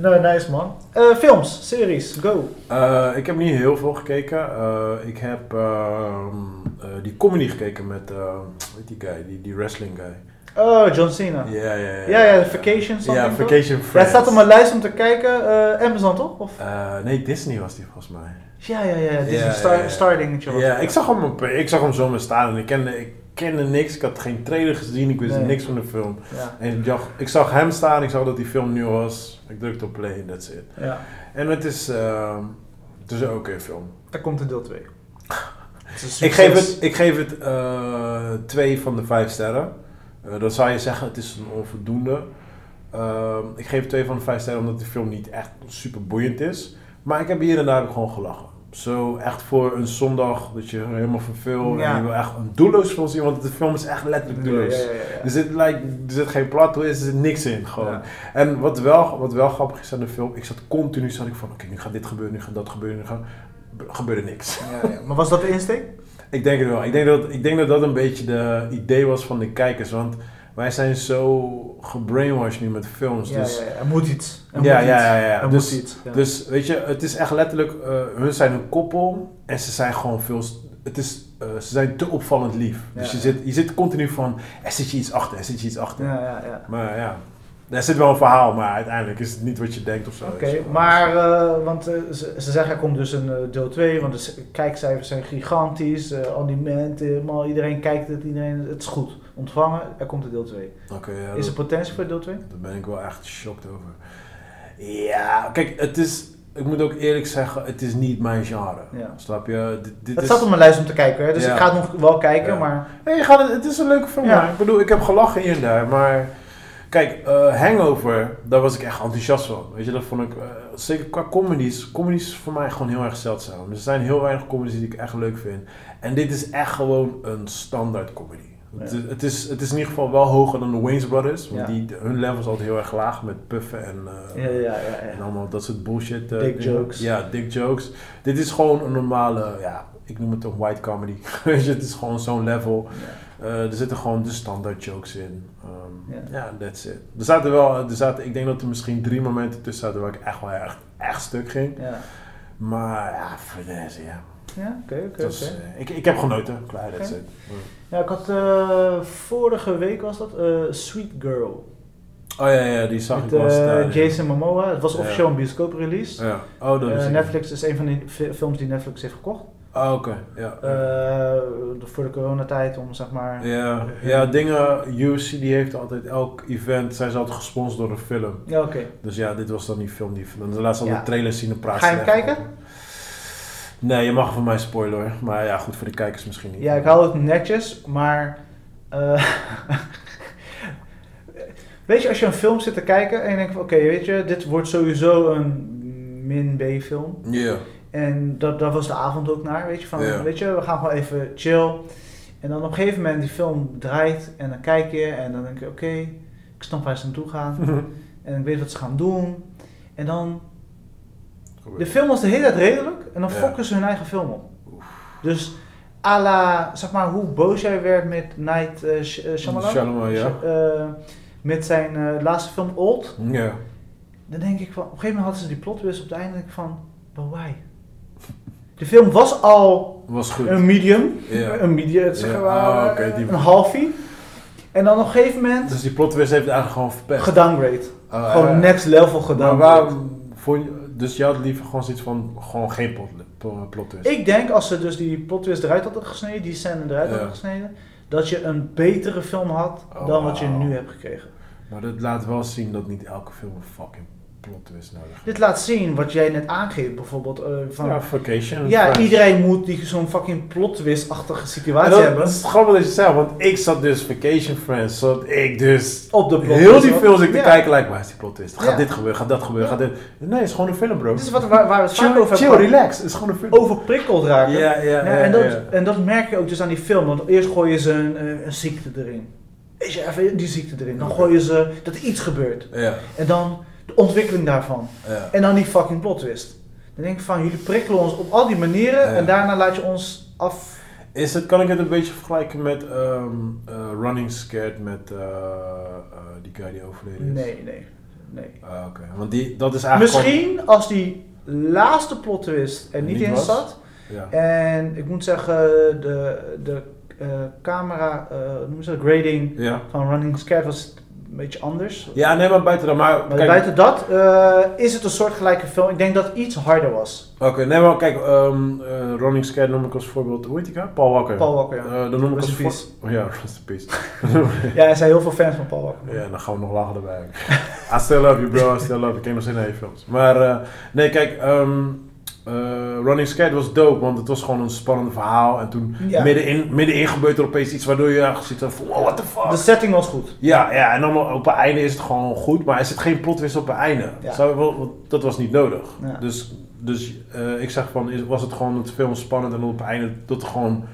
nou, nice man. Eh, films, series, go. Eh, ik heb niet heel veel gekeken. Eh, ik heb ehm, eh, die comedy gekeken met, eh weet die guy, die, die wrestling guy. Oh, John Cena. Ja, ja, ja. Ja, ja, Vacation, Ja? Vacation Friends. staat op mijn lijst om te kijken. eh, Amazon toch? Of? Eh, nee, Disney was die volgens mij. Ja, ja, ja. Een star, star dingetje. Ja, ik zag hem, op, ik zag hem zomaar staan en ik kende, ik kende niks. Ik had geen trailer gezien, ik wist niks van de film. En ik, dacht, ik zag hem staan, ik zag dat die film nieuw was. Ik drukte op play en that's it. ja. En het is, ehm, het is een oké film. Daar komt een deel 2. Ik geef het, ik geef het eh, twee van de vijf sterren. Eh, dan zou je zeggen het is een onvoldoende. Ehm, ik geef het twee van de vijf sterren omdat de film niet echt super boeiend is. Maar ik heb hier en daar ook gewoon gelachen. Zo echt voor een zondag dat je helemaal verveelt Ja. en je wil echt een doelloos film zien. Want de film is echt letterlijk doelloos. ja, ja, ja. Er, zit, like, er zit geen twist, er zit niks in gewoon. En wat wel, wat wel grappig is aan de film, ik zat continu zat ik van oké, nu gaat dit gebeuren, nu gaat dat gebeuren, nu gaat gebeurde niks. Ja, ja. Maar was dat de insteek? Ik denk het wel. Ik denk, dat, ik denk dat dat een beetje de idee was van de kijkers. Want wij zijn zo gebrainwashed nu met films. Ja, dus, ja, ja. Er moet iets. Er Ja, moet ja, ja, ja. Er Dus- moet iets. Dus weet je, het is echt letterlijk, eh, hun zijn een koppel en ze zijn gewoon veel, het is, eh, ze zijn te opvallend lief. Dus je, zit, je zit continu van, er zit je iets achter, er zit je iets achter. ja, ja, ja. Maar ja, er zit wel een verhaal, maar uiteindelijk is het niet wat je denkt of zo. Oké, maar eh, want eh, ze, ze zeggen er komt dus een eh, deel 2, want de kijkcijfers zijn gigantisch, al die mensen, helemaal, iedereen kijkt het, iedereen, het is goed ontvangen, er komt een deel 2. Oké, ja, Is er potentie voor deel 2? Daar ben ik wel echt geschokt over. Ja, kijk, het is, ik moet ook eerlijk zeggen, het is niet mijn genre. Ja. Snap je? Dit, dit Het is, staat op mijn lijst om te kijken, hè, dus Ja. ik ga het nog wel kijken, maar Nee, je gaat het, het is een leuke film. Ja. man. Ik bedoel, ik heb gelachen hier en daar, maar... Kijk, eh, Hangover, daar was ik echt enthousiast van. Weet je, dat vond ik... eh, zeker qua comedies. Comedies voor mij gewoon heel erg zeldzaam. Er zijn heel weinig comedies die ik echt leuk vind. En dit is echt gewoon een standaard comedy. Het, Ja. is, het, is, het is in ieder geval wel hoger dan de Wayne's Brothers. Want Ja. die, hun level is altijd heel erg laag met puffen en... eh, ja, ja, ja. En allemaal dat soort bullshit. Dick jokes. Ja, dick jokes. Dit is gewoon een normale, ja, ik noem het een white comedy. Weet je, het is gewoon zo'n level. Eh, er zitten gewoon de standaard jokes in. Ehm, Ja. that's it. Er zaten wel, er zaten, ik denk dat er misschien drie momenten tussen zaten waar ik echt wel echt, echt stuk ging. Maar ja, voor de ja. ja oké, oké, was, eh, ik, ik heb genoten. Klaar, it. Ja, ik had eh, vorige week was dat, Sweet Girl. Oh ja, ja, die zag Met ik staan. Jason Momoa. Het was Ja. officieel een bioscoop release. Ja. Oh, dat is Netflix is een van die fi- films die Netflix heeft gekocht. Oh, oké. Ja. Eh, voor de coronatijd om zeg maar... ja. ja, dingen, UFC die heeft altijd, elk event zijn ze altijd gesponsord door een film. Ja, oké. Dus ja, dit was dan die film die dan laat ze al Ja. de trailers zien en praten. Ga je hem kijken? Nee, je mag van mij spoilen hoor. Maar ja, goed voor de kijkers misschien niet. Ja, ik hou het netjes, maar... eh, weet je, als je een film zit te kijken en je denkt van... Oké, weet je, dit wordt sowieso een min B-film. Ja. En dat, dat was de avond ook naar, weet je. Van, Ja. weet je, we gaan gewoon even chill. En dan op een gegeven moment die film draait en dan kijk je en dan denk je... Oké, ik snap waar ze naartoe gaan. En ik weet wat ze gaan doen. En dan... De film was de hele tijd redelijk en dan Ja. fokken ze hun eigen film op. Dus à la, zeg maar, hoe boos jij werd met Night eh, Shyamalan. Shyamalan, ja. Sh- eh, met zijn laatste film Old. Ja. Dan denk ik van, op een gegeven moment hadden ze die plot twist op het einde. denk ik van, but why? De film was al Was goed. een medium. Een medium, zeg maar, ah, die- een halfie. En dan op een gegeven moment Dus die plot twist heeft eigenlijk gewoon verpest. gedowngrade. Ah, Gewoon next level Maar gedowngrade. waarom. Dus je had liever gewoon zoiets van, gewoon geen plot, plot, twist. Ik denk als ze dus die plot twist eruit hadden gesneden, die scène eruit Ja. hadden gesneden, dat je een betere film had Oh, dan wat je nu hebt gekregen. Maar dat laat wel zien dat niet elke film een fucking plot twist nodig. Dit laat zien wat jij net aangeeft, bijvoorbeeld. eh, van, Ja, ja, vacation. iedereen moet die zo'n fucking plot twist-achtige situatie dat, hebben. dat is grappig dat je zegt, want ik zat dus Vacation Friends, zat ik dus Op de plot heel die films ik te Ja. kijken, lijkt waar is die plot twist? Gaat Ja. dit gebeuren, gaat dat gebeuren, Ja. gaat dit... Nee, het is gewoon een film, bro. Dit is wat, waar, waar we het chill, over chill, relax, het is gewoon een film. Overprikkeld raken. Ja, ja, ja. Ja, en, dat, ja. en dat merk je ook dus aan die film. Want eerst gooien ze een, eh, een ziekte erin. Weet je, even die ziekte erin. Dan gooien ze dat er iets gebeurt. Ja, En dan de ontwikkeling daarvan. ja. En dan die fucking plot twist. Dan denk ik van, jullie prikkelen ons op al die manieren. Ja. En daarna laat je ons af... Is het, kan ik het een beetje vergelijken met ehm, eh, Running Scared met eh, eh, die guy die overleden is? Nee, nee, nee. Ah, Oké, want die, dat is eigenlijk Misschien als die laatste plot twist er niet, Niet in zat. gewoon- En ik moet zeggen, de, de camera, noemen ze dat, grading Ja. ja. van Running Scared was een beetje anders. Ja, nee, maar buiten dat. Maar, Maar kijk, buiten dat eh, is het een soortgelijke film. Ik denk dat het iets harder was. Oké, nee, maar kijk, ehm eh, Running Scared noem ik als voorbeeld. Hoe heet die guy? Paul Walker. Paul Walker, ja. Eh, dan noem ik als in voor... Oh, ja, rest in peace. Ja, er zijn heel veel fans van Paul Walker. ja, dan gaan we nog lager erbij. I still love you, bro. I still love you. Ik ken nog steeds naar je films. Maar, eh, nee, kijk, eh, Running Scared was dope, want het was gewoon een spannend verhaal. En toen, Ja. middenin, middenin gebeurt er opeens iets waardoor je zit van, wow, what the fuck? De setting was goed. Ja, ja, en dan op het einde is het gewoon goed, maar er zit geen plotwist op het einde. Ja. Zou, dat was niet nodig. Ja. Dus, dus eh, ik zeg van, is, was het gewoon het film spannend en op het einde dat gewoon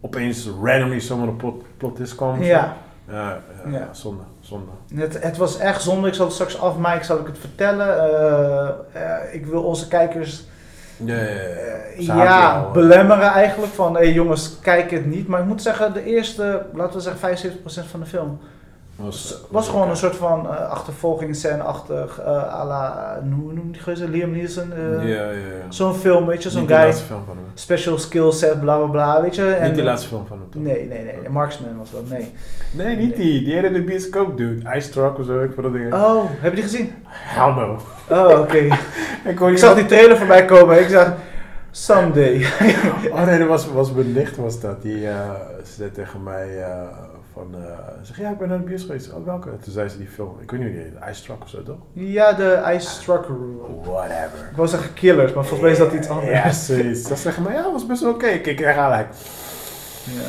opeens randomly zomaar een plot, plot kwam? Ja. Ja, ja, zonde, zonde. Het, het was echt zonde. Ik zal het straks af, Mike, zal ik het vertellen. Eh, eh, ik wil onze kijkers Ja, ja, ja. eh, belemmeren eigenlijk. Van, hé jongens, kijk het niet. Maar ik moet zeggen, de eerste, laten we zeggen 75% van de film... Was, was gewoon een soort van uh, achtervolgingsscène-achtig, uh, à la, hoe noem je die Liam Neeson? Uh, ja, ja, ja. Zo'n film, weet je, zo'n guy. die laatste film van hem. Special skill set, bla bla bla, weet je. En, Niet die laatste film van hem, toch? Nee, nee, nee. Marksman was dat, nee. Nee, niet die. Die hele de bioscoop, dude. Ice Truck of zo, ik voor dat ding. Oh, heb je die gezien? Hell no. Oh, oké. ik, ik zag die trailer voorbij komen. Ik zag, someday. Oh nee, dat was, was mijn nicht was dat. Die zei tegen mij van, uh, zeg ja, ik ben naar de bios geweest. Oh, welke? Toen zei ze die film, ik weet niet heet, Ice Truck of zo, toch? ja, de Ice Truck. Whatever. Ik wou zeggen Killers, maar volgens mij is dat iets anders. Ja, zoiets. Dat zeggen mij, ja, dat was best wel oké. Okay. Ik kreeg eigenlijk. Ja.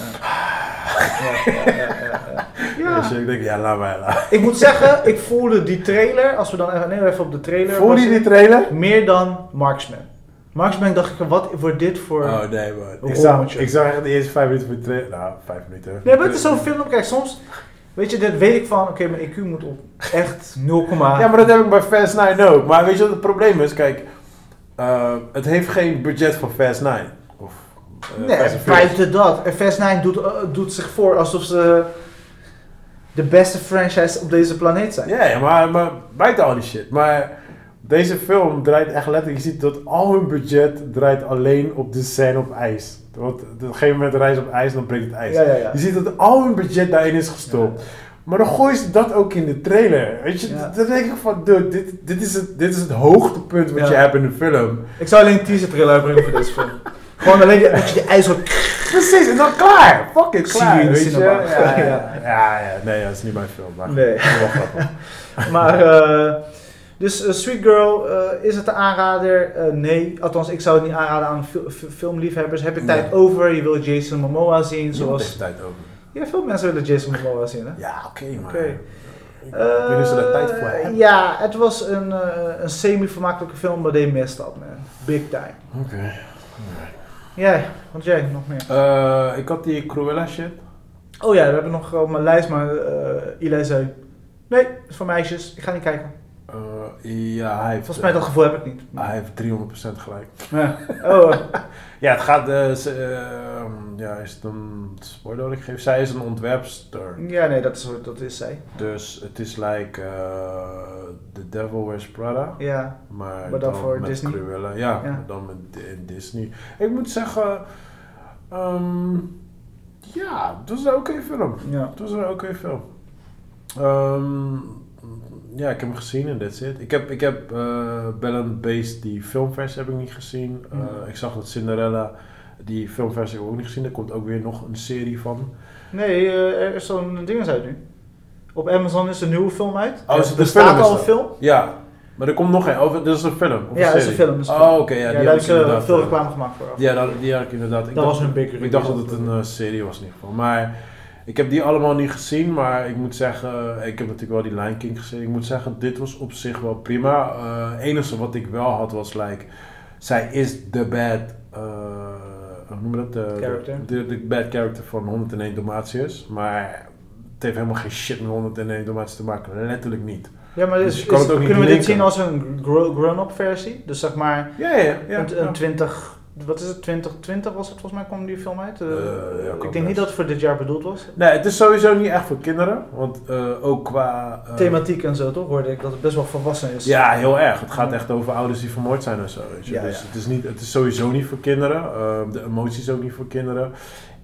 ja, ja, ja, ja. ja. Dus ik denk, ja, laat mij laat. Ik moet zeggen, ik voelde die trailer, als we dan even op de trailer. Voelde je die trailer? Meer dan Marksman. Marksman dacht ik, wat wordt dit voor... Oh nee man. Ik zag, ik zag echt de eerste vijf minuten van de trailer. Nou, vijf minuten. Nee, maar het is zo'n film, kijk, soms... Weet je, dit weet ik van, oké, okay, mijn IQ moet op echt 0, ja, maar dat heb ik bij Fast 9 ook. Maar weet je wat het probleem is? Kijk, uh, het heeft geen budget voor Fast 9. Of, uh, nee, buiten dat. En Fast 9 doet, uh, doet zich voor alsof ze de beste franchise op deze planeet zijn. Ja, ja maar, maar buiten al die shit. Maar deze film draait echt letterlijk, je ziet dat al hun budget draait alleen op de scène op ijs. Want op een gegeven moment reis op ijs dan breekt het ijs. Ja, ja, ja. Je ziet dat al hun budget daarin is gestopt. Maar dan gooien ze dat ook in de trailer. Weet je, dan denk ik van, dude, dit, dit, is het, dit is het hoogtepunt wat je hebt in de film. Ik zou alleen een teaser trailer uitbrengen voor deze film. Gewoon alleen die- dat je die ijs. Precies, en dan klaar. Fuck it, Zie klaar. je weet je? Ja, ja, Ja. ja, ja. Nee, dat is niet mijn film. Maar Nee. wel grappig. Maar, eh, dus eh, Sweet Girl, eh, is het een aanrader? Eh, nee. Althans, ik zou het niet aanraden aan fil- fi- filmliefhebbers. Heb je Nee. tijd over? Je wil Jason Momoa zien, zoals... heeft tijd over. Ja, veel mensen willen Jason Momoa zien, hè? Ja, oké, maar... Oké. Ik weet niet ze daar tijd voor hebben. Ja, het was een, een semi-vermakelijke film, maar they messed up, man. Big time. Oké. Jij, want jij nog meer? Ik had die Cruella shit. Oh ja, we hebben nog op mijn lijst, maar Eli zei... Nee, het is voor meisjes, ik ga niet kijken. Eh, ja, hij heeft... Volgens mij dat gevoel heb ik niet. hij heeft 300% gelijk. Ja. Oh, Ja, het gaat... eh, ehm, ja, is het een spoiler dat ik geef? Zij is een ontwerpster. ja, nee, dat is, dat is zij. Dus het is like eh, The Devil Wears Prada. Ja, Maar, Maar dan voor met Disney? Cruella. Ja, dan met Di- Disney. Ik moet zeggen... ehm, ja, het was een oké film. ja. Het was een oké film. Ehm, ja, ik heb hem gezien en that's it. Ik heb, ik heb eh Bell and Beast, die filmversie heb ik niet gezien. Eh, Mhm. ik zag dat Cinderella, die filmversie heb ik ook niet gezien. Er komt ook weer nog een serie van. Nee, eh, er is zo'n ding uit nu. Op Amazon is een nieuwe film uit. Oh, is het er al een dat? film. Ja, maar er komt nog een. Over, dit is een film. Of Ja, dat is een film, dat is een Oh, oké, ja, Ja, die daar hebben ze veel reclame gemaakt voor. Ja, dat, die had ik inderdaad. Ik Dat dacht, was een Ik dacht dat het een serie was in ieder geval. Maar ik heb die allemaal niet gezien. Maar ik moet zeggen, ik heb natuurlijk wel die Lion King gezien. Ik moet zeggen, dit was op zich wel prima. Eh, Het enige wat ik wel had was, like, zij is de bad, eh, hoe noem je dat? De, Character. De, de bad character van 101 Dalmatiërs. Maar het heeft helemaal geen shit met 101 Dalmatiërs te maken. Letterlijk niet. Ja, maar Dus is- kunnen we dit zien als een gro- grown-up versie? Dus zeg maar Ja, ja, ja. een, een 20... Wat is het? 2020 was het volgens mij kwam die film uit. Eh, Eh, ja, ik denk best. niet dat het voor dit jaar bedoeld was. Nee, het is sowieso niet echt voor kinderen. Want eh, ook qua... Thematiek en zo toch? Hoorde ik dat het best wel volwassen is. Ja, heel erg. Het gaat echt over ouders die vermoord zijn en zo. Weet je. Ja, dus ja. Het, is niet, het is sowieso niet voor kinderen. Ehm, de emoties ook niet voor kinderen.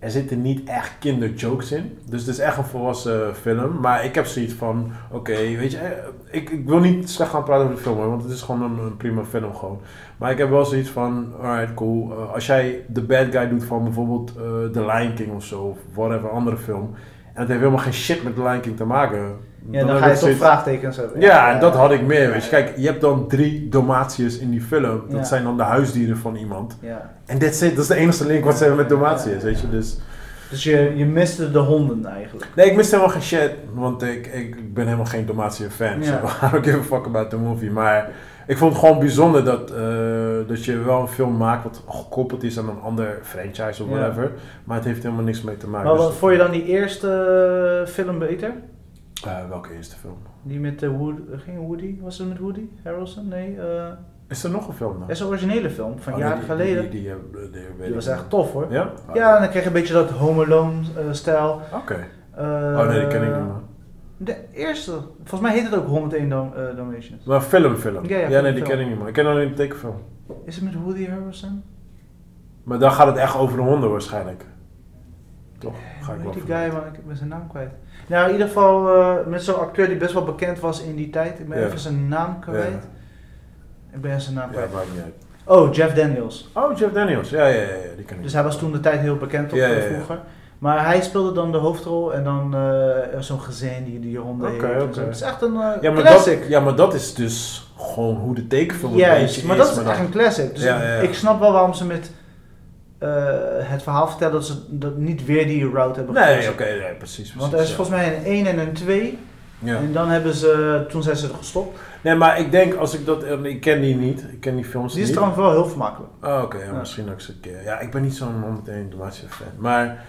Er zitten niet echt kinderjokes in. Dus het is echt een volwassen film. Maar ik heb zoiets van: oké, weet je, eh, ik, ik wil niet slecht gaan praten over de film, want het is gewoon een, een prima film gewoon. Maar ik heb wel zoiets van: alright, cool. Eh, als jij de bad guy doet van bijvoorbeeld eh The Lion King of zo, of whatever, andere film. En het heeft helemaal geen shit met The Lion King te maken. Ja, dan, ga je toch zoiets- vraagtekens hebben. ja, en dat had ik meer. Weet je. Kijk, je hebt dan drie Dalmatiërs in die film. Dat zijn dan de huisdieren van iemand. Ja. En. Dat is de enige link wat ze hebben met Dalmatiërs, Ja. weet je. Dus... Dus je, je miste de honden eigenlijk. Nee, ik mis helemaal geen shit. Want ik, ik, ben helemaal geen Dalmatiër fan. Ja. So I don't give a fuck about the movie. Maar ik vond het gewoon bijzonder dat, eh, dat je wel een film maakt wat gekoppeld is aan een ander franchise of Ja. whatever. Maar het heeft helemaal niks mee te maken. Maar Dus- wat vond je dan die eerste eh, film beter? Eh, welke eerste film? Die met de Woody, ging Woody? Was het met Woody Harrelson? Nee, eh Is er nog een film dan? dat is een originele film van Oh, jaren die- geleden. Die, Die, was echt tof hoor. Ja? Ja, en dan kreeg je een beetje dat Home Alone eh, stijl. Oké. Eh, Oh nee, die ken ik niet man. De eerste. Volgens mij heet het ook 101 Dal eh, Dalmatians. Maar film, film. Ja, ja, nee, film, die film. ken ik niet man. Ik ken alleen de tekenfilm. Is het met Woody Harrelson? Maar dan gaat het echt over de honden waarschijnlijk. Toch? Ga ik wel die guy, man? Ik ben zijn naam kwijt. Nou, in ieder geval eh, met zo'n acteur die best wel bekend was in die tijd. Ik ben Ja. even zijn naam kwijt. Ik ben zijn naam kwijt. Oh, Jeff Daniels. Oh, Jeff Daniels. Ja, ja, ja, die ik. Dus hij was toen de tijd heel bekend op eh, vroeger. Maar hij speelde dan de hoofdrol en dan eh, zo'n gezin die die honden Oké, heeft. zo. Het is echt een ja, maar classic. dat, ja, maar dat is dus gewoon hoe de tekenfilm een Juist, beetje maar is. dat is echt een classic. Dus Ja, ja, ja. ik snap wel waarom ze met eh, het verhaal vertellen dat ze dat niet weer die route hebben Nee, gekozen. oké, nee, precies, precies. Want er is ja. volgens mij een 1 en een 2. Ja. En dan hebben ze, toen zijn ze er gestopt. Nee, maar ik denk als ik dat... en Ik ken die niet. Ik ken die films Die is niet. trouwens wel heel vermakelijk. Oh, oké. ja, Ja. Misschien ook eens een keer. Ja, ik ben niet zo'n 101 Dalmatië fan. Maar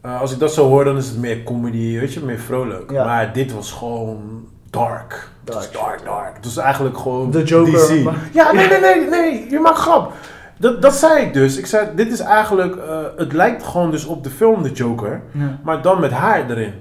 eh, als ik dat zo hoor, dan is het meer comedy, weet je, meer vrolijk. Maar dit was gewoon dark. Het was Dark. dark, dark. Het was eigenlijk gewoon De Joker. DC. maar- Ja, nee, nee, nee, nee. Je maakt grap. Dat, dat zei ik dus. Ik zei, dit is eigenlijk... eh, het lijkt gewoon dus op de film The Joker. Ja. Maar dan met haar erin.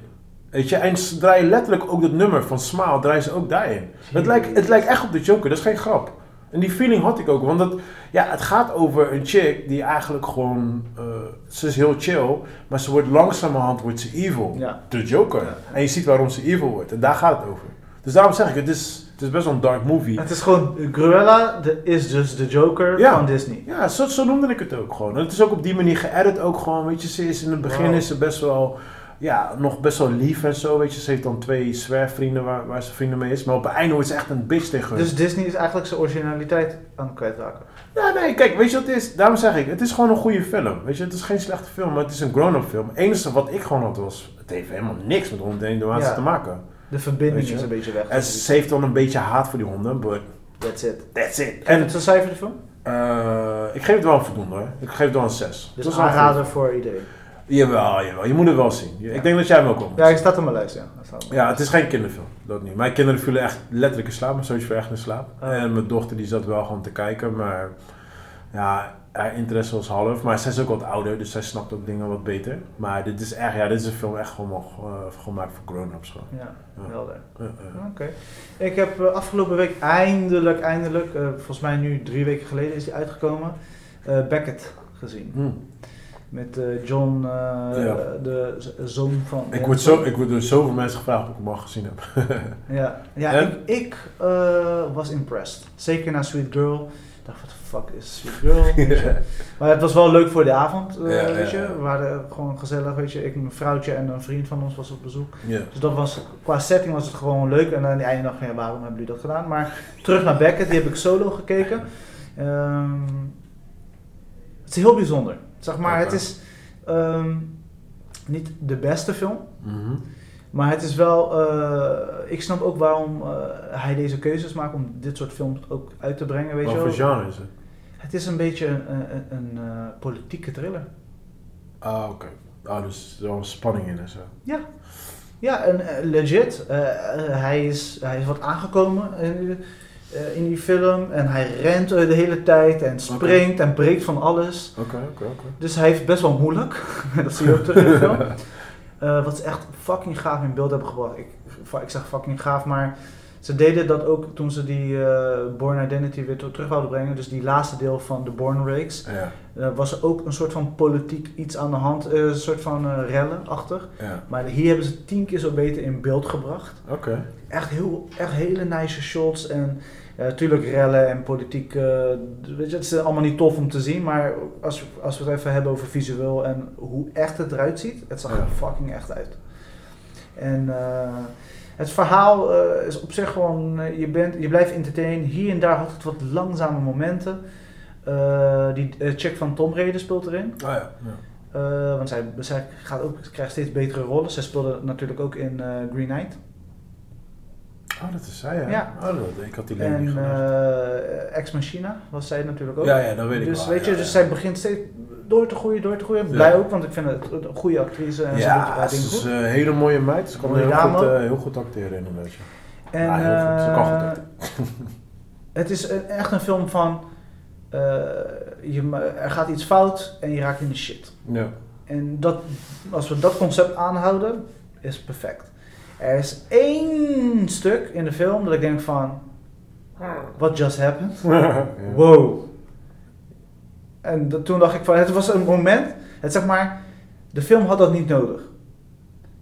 Weet je, en ze draaien letterlijk ook dat nummer van Smile, draaien ze ook daarin. Het lijkt, het lijkt echt op de Joker, dat is geen grap. En die feeling had ik ook, want het, ja, het gaat over een chick die eigenlijk gewoon, eh, ze is heel chill, maar ze wordt langzamerhand wordt ze evil. Ja. De Joker. Ja. En je ziet waarom ze evil wordt. En daar gaat het over. Dus daarom zeg ik, het is, het is best wel een dark movie. Het is gewoon, Cruella de, is dus de Joker Ja. van Disney. Ja, zo, zo noemde ik het ook gewoon. En het is ook op die manier geëdit ook gewoon, weet je, ze is in het begin Wow. is ze best wel, ja, nog best wel lief en zo, weet je. Ze heeft dan twee zwerfvrienden waar, waar ze vrienden mee is, maar op het einde wordt ze echt een bitch tegen hun. Dus Disney is eigenlijk zijn originaliteit aan het kwijtraken. Ja, nee, kijk, weet je wat het is? Daarom zeg ik, het is gewoon een goede film. Weet je, het is geen slechte film, maar het is een grown-up film. Het enige wat ik gewoon had was, het heeft helemaal niks met honden en Ja. te maken. De verbinding is een beetje weg. En ze heeft dan een beetje haat voor die honden, but That's it. that's it. En het is een cijfer de film? eh, ik geef het wel een voldoende hoor. Ik geef het wel een 6. Dus aanrader voor iedereen. Jawel, jawel. Je moet het wel zien. Ik denk dat jij hem ook komt. Ja, hij staat op mijn lijst, ja. Staat mijn Ja, lijst. het is geen kinderfilm. Dat niet. Mijn kinderen vielen echt letterlijk in slaap. Mijn zoontje viel echt in slaap. Oh. En mijn dochter die zat wel gewoon te kijken. Maar ja, haar interesse was half. Maar zij is ook wat ouder. Dus zij snapt ook dingen wat beter. Maar dit is echt, ja, dit is een film echt gewoon uh, gemaakt voor grown-ups. Gewoon. Ja, Ja. helder. Uh, uh. Oké. Ik heb eh, afgelopen week eindelijk, eindelijk, eh, volgens mij nu drie weken geleden is die uitgekomen, Beckett gezien. Hm. Met John, Ja. de zoon van... Ik, word zo, ik word door zoveel mensen gevraagd of ik hem al gezien heb. Ja, ja En? ik, ik was impressed. Zeker na Sweet Girl. Dacht, wat de fuck is Sweet Girl? Weet je. Maar het was wel leuk voor de avond, eh, Ja, weet je. ja. We waren gewoon gezellig, weet je. Ik, mijn vrouwtje en een vriend van ons was op bezoek. ja. Dus dat was, qua setting was het gewoon leuk. En aan het einde dacht ik waarom hebben jullie dat gedaan? Maar terug naar Beckett, die heb ik solo gekeken. Ehm, het is heel bijzonder. Zeg maar, het is ehm, niet de beste film. Mhm. Maar het is wel, eh, ik snap ook waarom eh, hij deze keuzes maakt om dit soort films ook uit te brengen, weet Wat je voor wel. genre is het? Het is een beetje een, een, een, eh, politieke thriller. Ah, oké. Ah, dus er was spanning in en zo. Ja, ja en legit. Hij, is, hij is wat aangekomen in, in die film en hij rent de hele tijd en springt en breekt van alles. Oké, oké, oké. Dus hij heeft best wel moeilijk. dat zie je ook terug in de film. Eh, wat ze echt fucking gaaf in beeld hebben gebracht. Ik, ik zeg fucking gaaf, maar ze deden dat ook toen ze die eh, Born Identity weer ter- terug wilden brengen. Dus die laatste deel van de Born Rakes. Ja, eh, was er ook een soort van politiek iets aan de hand. een soort van rellen-achtig. ja. Maar hier hebben ze tien keer zo beter in beeld gebracht. Oké. Echt, heel, echt hele nice shots. En natuurlijk rellen en politiek. eh, weet je, het is allemaal niet tof om te zien. Maar als, we- als we het even hebben over visueel en hoe echt het eruit ziet. Het zag er Ja. fucking echt uit. En eh, het verhaal eh, is op zich gewoon. eh, je, bent, je blijft entertainen. Hier en daar had het wat langzame momenten. Eh, die eh, chick van Tom Raider speelt erin. Ah ja. ja. Eh, want zij, zij gaat ook, krijgt steeds betere rollen. Zij speelde natuurlijk ook in eh, Green Knight. Oh, dat is zij, ja. Ja. Oh, dat, ik had die link niet En eh, Ex Machina was zij natuurlijk ook. ja, ja, dat weet ik dus wel. weet je, dus zij begint steeds door te groeien, door te groeien. Blij ook, want ik vind het een goede actrice en Ja, ze is goed. een hele mooie meid. Ze kan heel goed, eh, heel goed acteren inderdaad. ja. En Ja, heel goed. Ze kan goed eh, acteren. het is een- echt een film van, je, er gaat iets fout en je raakt in de shit. Ja. En dat, als we dat concept aanhouden, is perfect. Er is één stuk in de film dat ik denk van, what just happened? ja. Wow. En dat- toen dacht ik van, het was een moment, het zeg maar, de film had dat niet nodig.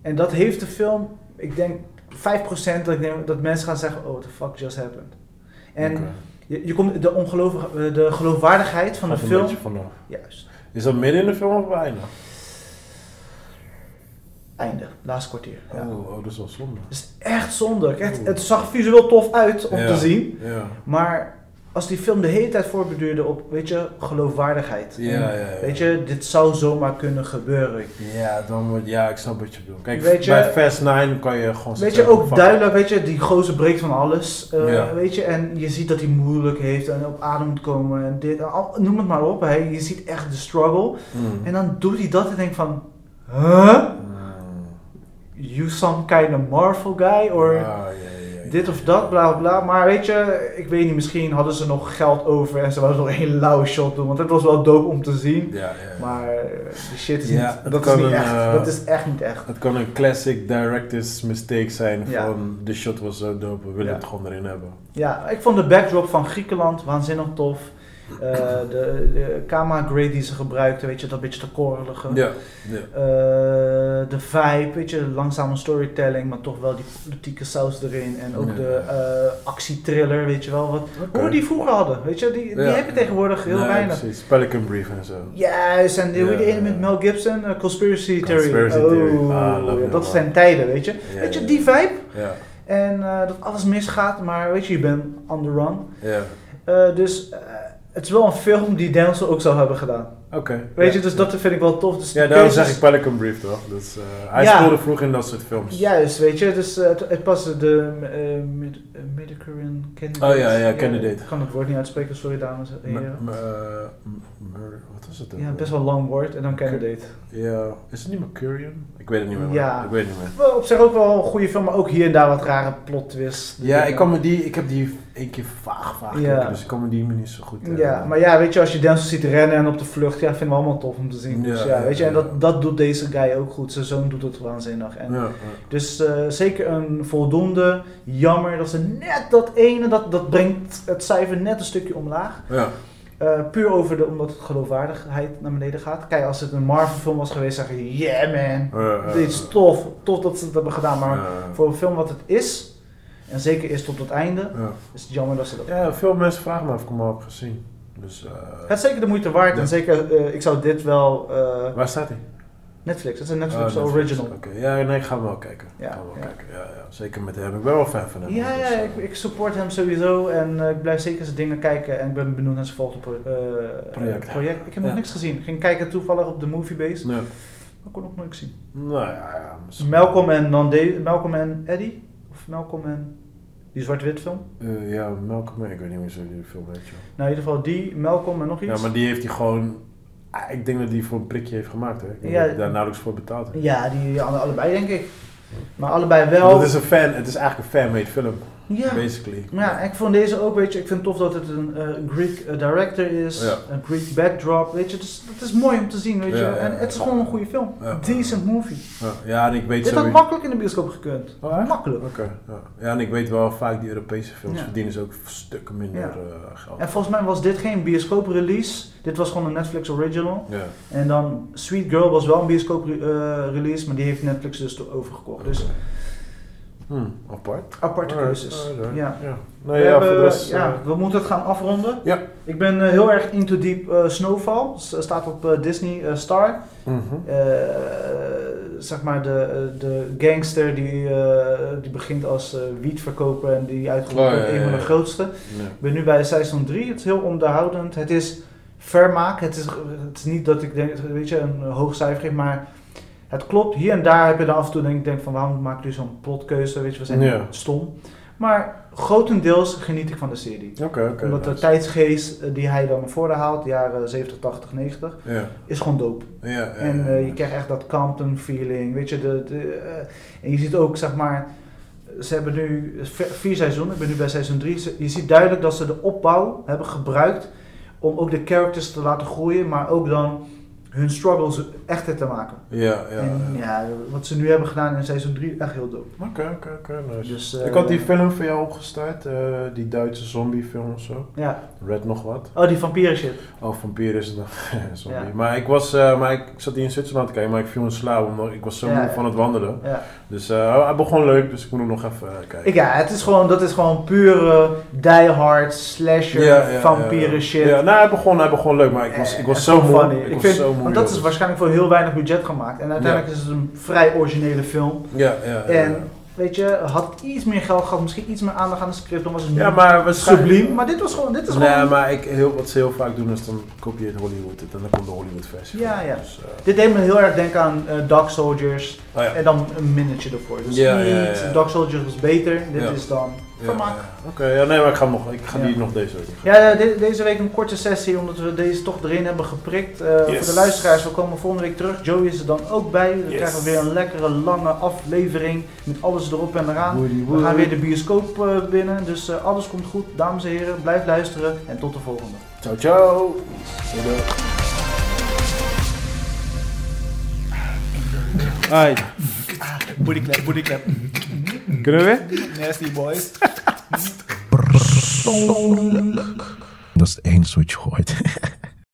En dat heeft de film, ik denk 5% dat, ik denk, dat mensen gaan zeggen, oh, what the fuck just happened. En je, je komt de, ongelovige, de geloofwaardigheid van Gaat de een film, beetje vanaf. juist, Is dat midden in de film of bijna? Einde, laatste kwartier. Ja. Oh, oh, dat is wel zonde. Het is echt zonde. Het, Oeh. het zag visueel tof uit om Ja. te zien, Ja. maar als die film de hele tijd voorbeduurde op, weet je, geloofwaardigheid. Ja, ja, ja. Weet je, dit zou zomaar kunnen gebeuren. Ja, dan ja, ik snap wat je bedoelt. Kijk, Weet je- bij Fast 9 kan je gewoon Weet je, ook duidelijk, weet je, die gozer breekt van alles. eh. Weet je, en je ziet dat hij moeilijk heeft en op adem moet komen en dit, al- noem het maar op. Hè. Je ziet echt de struggle. Mm. En dan doet hij dat en denk van, huh? Mm. You some kind of Marvel guy? Or Ja, ja, ja, ja. dit of dat, bla bla. Maar weet je, ik weet niet, misschien hadden ze nog geld over en ze wouden nog een hele lauwe shot doen. Want het was wel dope om te zien. Ja, ja. Maar eh, die shit is Ja, niet, dat is niet een, echt. eh, dat is echt niet echt. Het kan een classic director's mistake zijn van de shot was zo dope, we willen het gewoon erin hebben. Ja, ik vond de backdrop van Griekenland waanzinnig tof. Eh, de, de camera grade die ze gebruikten, weet je, dat beetje te korrelige. Ja, ja. Eh, de vibe, weet je, langzame storytelling, maar toch wel die politieke saus erin. En ook Ja. de eh actietriller, weet je wel. Wat. Hoe we die vroeger hadden, weet je, die, die heb je tegenwoordig heel Nee, weinig. Precies, Pelican Brief en zo. Juist, en hoe die ene met Mel Gibson, Conspiracy Theory. Oh, Theory. Ah, you, dat zijn tijden, weet je. Weet je, die vibe. Ja, En dat alles misgaat, maar weet je, je bent on the run. ja. Dus het is wel een film die Denzel ook zou hebben gedaan. Oké. Weet ja. je, dus dat vind ik wel tof. Dus Ja, daarom keuzes- zeg ik Pelican Brief toch? Dus, eh, hij Ja. speelde vroeg in dat soort films. Juist, weet je, dus eh, het, het paste de uh, mid, Midicurian candidate. Oh ja, ja, candidate. Ik kan het woord niet uitspreken, sorry dames en heren. eh, mur- wat was het? ook Ja, best wel lang woord en dan candidate. Ja, is het niet Mercurian? Ik weet het niet meer. Ja. Ik weet het niet meer. Wel, op zich ook wel een goede film, maar ook hier en daar wat rare plot twists. Ja, ik, kan me die, ik heb die één keer vaag, vaag Ja. dus ik kan me die niet zo goed eh, Ja, maar ja, weet je, als je Denzel ziet rennen en op de vlucht, ja, vinden we allemaal tof om te zien. Dus Ja, weet je, en dat, dat doet deze guy ook goed. Zijn zoon doet het waanzinnig. En. Dus eh, zeker een voldoende. Jammer dat ze net dat ene, dat, dat brengt het cijfer net een stukje omlaag. ja. Eh, puur over de, omdat het geloofwaardigheid naar beneden gaat. Kijk, als het een Marvel film was geweest, zeg je, yeah man, dit is tof. Tof dat ze het hebben gedaan. Maar voor een film wat het is, en zeker is tot het einde, is het jammer dat ze dat Ja, veel mensen vragen me of ik hem al heb gezien. Dus, eh, Het is zeker de moeite waard. Ja. En zeker, eh, ik zou dit wel... eh, waar staat hij? Netflix, het is een Netflix Oh, Netflix. original. Oké, ja, nee, ik ga hem wel kijken. Ja, ja. kijken. Ja, ja, zeker met hem. Ik ben wel fan van hem. Ja, dus, ja eh, ik, ik support hem sowieso en eh, ik blijf zeker zijn dingen kijken en ik ben benieuwd naar zijn volgende pro- eh, Project. project. Ik heb nog niks gezien. Ik ging kijken toevallig op de Moviebase, Nee. maar ik kon nog niks zien. Nou ja, misschien- Malcolm en, Malcolm en Eddie? Of Malcolm en die zwart-wit film? Eh, ja, Malcolm, ik weet niet meer zo die film wel. Nou, in ieder geval die, Malcolm en nog iets. Ja, maar die heeft hij gewoon... ah, Ik denk dat hij voor een prikje heeft gemaakt, hè. Ja. dat hij daar nauwelijks voor betaald heeft. Ja, die alle- allebei denk ik. Maar allebei wel. Dat is een fan, het is eigenlijk een fan-made film, ja. basically. Maar ja, ik vond deze ook, weet je, ik vind het tof dat het een eh, Greek eh, director is, Ja. een Greek backdrop, weet je, dus dat is mooi om te zien, weet je. Ja, ja, en het is gewoon een goede film. Decent movie. Ja, ja, en ik weet Dit had makkelijk in de bioscoop gekund. Oh, makkelijk. Oké, ja. ja, en ik weet wel vaak die Europese films verdienen ze ook stukken minder eh, geld. En volgens mij was dit geen bioscoop release, dit was gewoon een Netflix original. Ja. En dan Sweet Girl was wel een bioscoop release, maar die heeft Netflix dus overgekocht. Dus Hm, apart. aparte keuzes. alright, Ja. ja. We, ja, hebben- rest, ja, eh, we moeten het gaan afronden. Ja. Ik ben eh, heel erg into deep eh, Snowfall. S- staat op eh, Disney Star. mhm. Eh, zeg maar de, de gangster die, eh, die begint als eh wietverkoper en die uitgeroepen Oh, ja, wordt een ja, van de grootste. Ja. Ik ben nu bij seizoen 3. Het is heel onderhoudend. Het is vermaak. Het is, het is niet dat ik denk, weet je, een hoog cijfer geef, maar het klopt. Hier en daar heb je dan af en toe denk ik denk van waarom maak je zo'n plotkeuze? Weet je, we zijn Ja. stom. Maar grotendeels geniet ik van de serie. Oké, oké. Omdat de tijdsgeest eh, die hij dan naar voren haalt, de jaren 70, 80, 90, Ja, is gewoon dope. ja. En eh, je krijgt echt dat Compton feeling, weet je. De, de, eh, en je ziet ook, zeg maar, ze hebben nu vier seizoenen, ik ben nu bij seizoen drie. Je ziet duidelijk dat ze de opbouw hebben gebruikt om ook de characters te laten groeien, maar ook dan hun struggles echter te maken. Ja, ja. en ja. ja, wat ze nu hebben gedaan in seizoen 3, echt heel dope. Oké, oké, oké, nice. Dus, eh, ik had die film van jou opgestart, eh, die Duitse zombiefilm of zo. Ja. Red nog wat. Oh, die vampieren shit. Oh, vampier is het nog. Ja. Maar ik was, eh, maar ik, ik zat hier in Zwitserland te kijken, maar ik viel in slaap omdat ik was zo moe ja. van het wandelen. Ja. Dus eh, hij begon leuk, dus ik moet hem nog even eh, kijken. Ik, ja, het is gewoon, dat is gewoon pure die hard slasher vampieren shit. Ja, nou, hij begon, hij begon leuk, maar ik was, ik was zo moe. funny. Ik, Ik was vind- zo moe. Want dat is waarschijnlijk voor heel weinig budget gemaakt. En uiteindelijk is het een vrij originele film. Ja, ja, ja. En weet je, had iets meer geld gehad, misschien iets meer aandacht aan de script, dan was het ja, maar waarschijnlijk... subliem. Maar dit was gewoon, dit is Nee, gewoon... maar ik, heel, wat ze heel vaak doen is dan kopieert Hollywood het en dan komt de Hollywood versie. Ja, van. ja. Dus, eh, Dit deed me heel erg denken aan eh Dog Soldiers oh ja. en dan een minnetje ervoor. Dus Ja, niet, ja. Dog Soldiers was beter, dit is dan vermaak. ja. Oké, ja, nee, maar ik ga, nog, ik ga Ja. die nog deze week. Ja, ja, de- deze week een korte sessie, omdat we deze toch erin hebben geprikt. Eh, Yes. Voor de luisteraars, we komen volgende week terug. Joey is er dan ook bij. Dan Yes. krijgen we weer een lekkere, lange aflevering met alles erop en eraan. Woody, We gaan weer de bioscoop eh, binnen, dus eh, alles komt goed. Dames en heren, blijf luisteren en tot de volgende. Ciao, ciao. Doei. Ai, Booty clap, booty clap. Kunnen we? Nasty boys. Dat is het enige wat je.